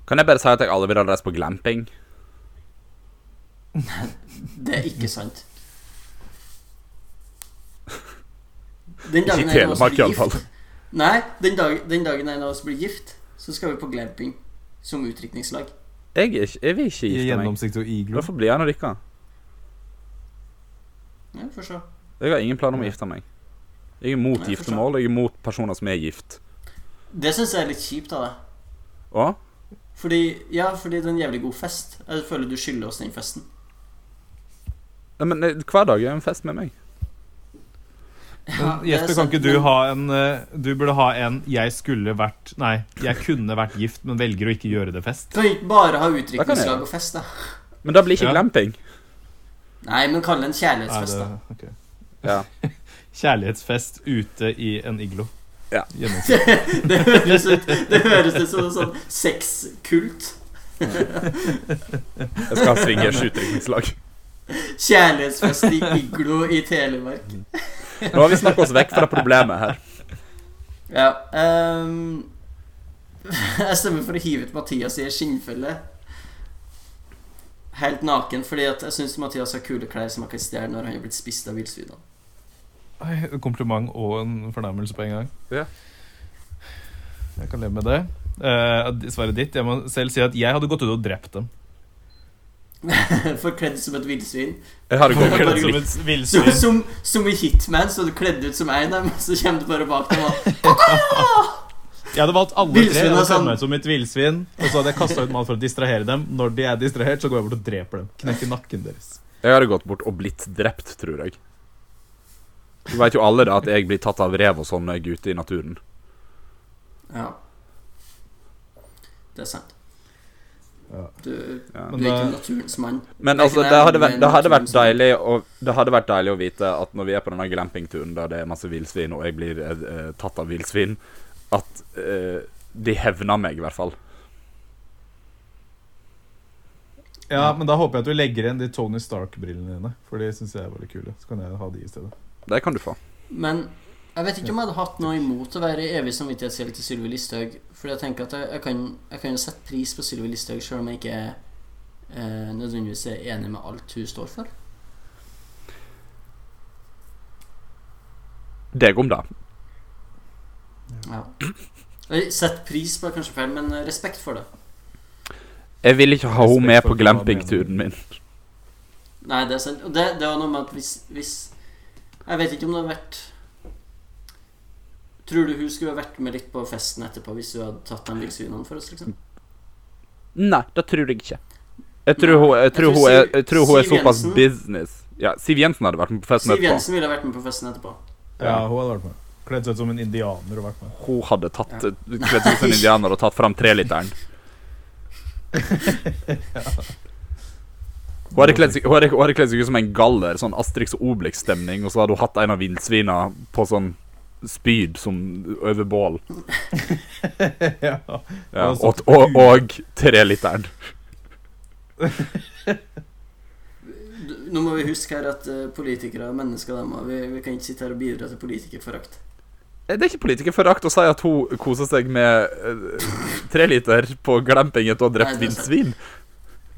Kan jeg bare si at jeg aldri ville reist på glamping? (laughs) Det er ikke sant. Den dagen ikke Telemark, iallfall. Nei, den, dag, den dagen en av oss blir gift, så skal vi på glamping som utdrikningslag. Jeg, jeg vil ikke gifte meg. Hvorfor blir jeg når dere? Ja, får se. Jeg har ingen planer om å gifte meg. Jeg er jeg giftermål. Jeg er imot personer som er gift. Det syns jeg er litt kjipt av deg. Hva? Fordi, ja, fordi det er en jævlig god fest. Jeg føler du skylder oss den festen. ja, men eh, hver dag er en fest med meg. Ja, er Jesper, kan ikke du ha en eh, Du burde ha en 'jeg skulle vært' Nei, 'jeg kunne vært gift, men velger å ikke gjøre det fest'. Kan ikke bare ha utdrikningslag og fest, da? Men da blir ikke Ja. glamping. Nei, men kall det en kjærlighetsfest, det, da. ok. Ja. (laughs) Kjærlighetsfest ute i en iglo. Ja. (laughs) Det høres ut Det høres ut som en sånn sexkult. Jeg skal ha swingers utdrikningslag. Kjærlighetsfest i iglo i Telemark. Nå har vi snakket oss vekk fra problemet her. Ja Um, Jeg stemmer for å hive ut Mathias i ei skinnfelle. Helt naken, fordi at jeg syns Mathias har kule klær som han kan stjele når han har blitt spist av villsvinene. Oi, kompliment og en fornærmelse på en gang. Ja. Jeg kan leve med det. Uh, svaret ditt Jeg må selv si at jeg hadde gått ut og drept dem. (laughs) Forkledd som et villsvin. Jeg har det Forkledd som et Som, villsvin. som, som i Hitman, så du kledd ut som en av dem, så kommer du bare bak dem og (laughs) Jeg hadde valgt alle tre. Jeg hadde sånn- meg ut som et villsvin. Og så hadde jeg kasta ut mat for å distrahere dem. Når de er distrahert, så går jeg bort og dreper dem. Knekker nakken deres. Jeg hadde gått bort og blitt drept, tror jeg. Du vet jo alle da at jeg blir tatt av rev og sånn når jeg er ute i naturen. Ja. Det er sant. Du, Ja. du er ikke naturens mann. Men altså, det hadde, vært, det, hadde vært deilig å, det hadde vært deilig å vite at når vi er på denne glampingturen der det er masse villsvin, og jeg blir eh, tatt av villsvin, at eh, de hevner meg, i hvert fall. Ja, men da håper jeg at du legger igjen de Tony Stark-brillene dine. For de syns jeg er veldig kule. Så kan jeg ha de i stedet. Det kan du få. Men jeg vet ikke om jeg hadde hatt noe imot å være evig samvittighetsgjeld til Sylvi Listhaug. Fordi jeg tenker at jeg, jeg, kan, jeg kan jo sette pris på Sylvi Listhaug selv om jeg ikke eh, nødvendigvis er enig med alt hun står for. Deg om det. Ja. Sett pris på kanskje feil, men respekt for det. Jeg vil ikke ha henne med på glampingturen min. Nei, det er sant. Og det, det er noe med at hvis, hvis Jeg vet ikke om det hadde vært Tror du hun skulle ha vært med litt på festen etterpå hvis hun hadde tatt de villsvinene for oss, liksom? Nei, det tror jeg ikke. Jeg tror hun, jeg jeg tror tror hun, er, jeg tror hun er såpass Jensen- business. Ja, Siv Jensen hadde vært med på festen Siv etterpå. Jensen ville ha vært med på festen etterpå. Ja, hun hadde vært med. Kledd seg ut som en indianer og vært med. Hun hadde tatt kledd seg ut som en indianer og tatt fram treliteren. (laughs) (laughs) ja. Hun hadde, kledd seg ut som en galler, sånn Asterix og Obelix-stemning, og så hadde hun hatt en av villsvina på sånn spyd som over bål. (laughs) ja. Ja, Og og, og, treliteren. Nå må vi huske her at eh, politikere er mennesker, dem, vi, vi kan ikke sitte her og bidra til politikerforakt. Det er ikke politikerforakt å si at hun koser seg med uh, treliter på glamping etter å ha drept villsvin.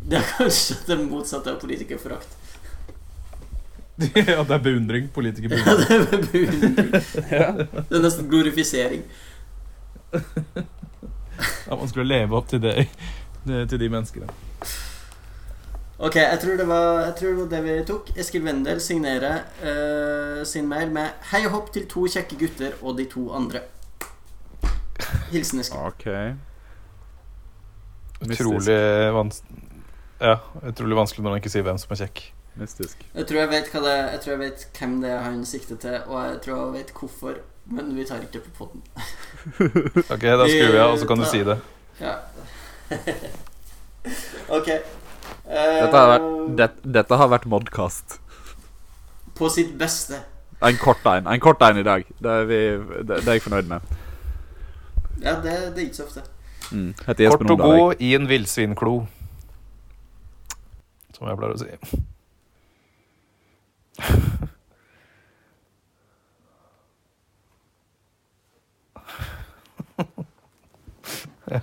Det er kanskje det motsatte av politikerforakt. ja, det er beundring. Politikerbeundring. Ja, det er beundring. Det er nesten glorifisering. Ja, man skulle leve opp til det til de menneskene. Ok, jeg tror det var, jeg tror det, var det vi tok. Eskil Wendel signerer uh, sin mail med 'Hei og hopp til to kjekke gutter og de to andre'. Hilsen Eskil. OK. Utrolig vanskelig Ja, utrolig vanskelig når man ikke sier hvem som er kjekk. Mystisk. Jeg tror jeg vet, hva det, jeg tror jeg vet hvem det er han sikter til, og jeg tror jeg vet hvorfor, men vi tar ikke på potten (laughs) Ok, da skrur jeg, og så kan du si det. Ja. (laughs) ok. Eh, Dette har vært, det, dette har vært Modcast. På sitt beste. En kort en. En kort en i dag. Det er, vi, det, det er jeg fornøyd med. Ja, det, det er ikke så ofte. Mm. Kort og god i en villsvinklo. Som jeg pleier å si. (laughs) (laughs) ja.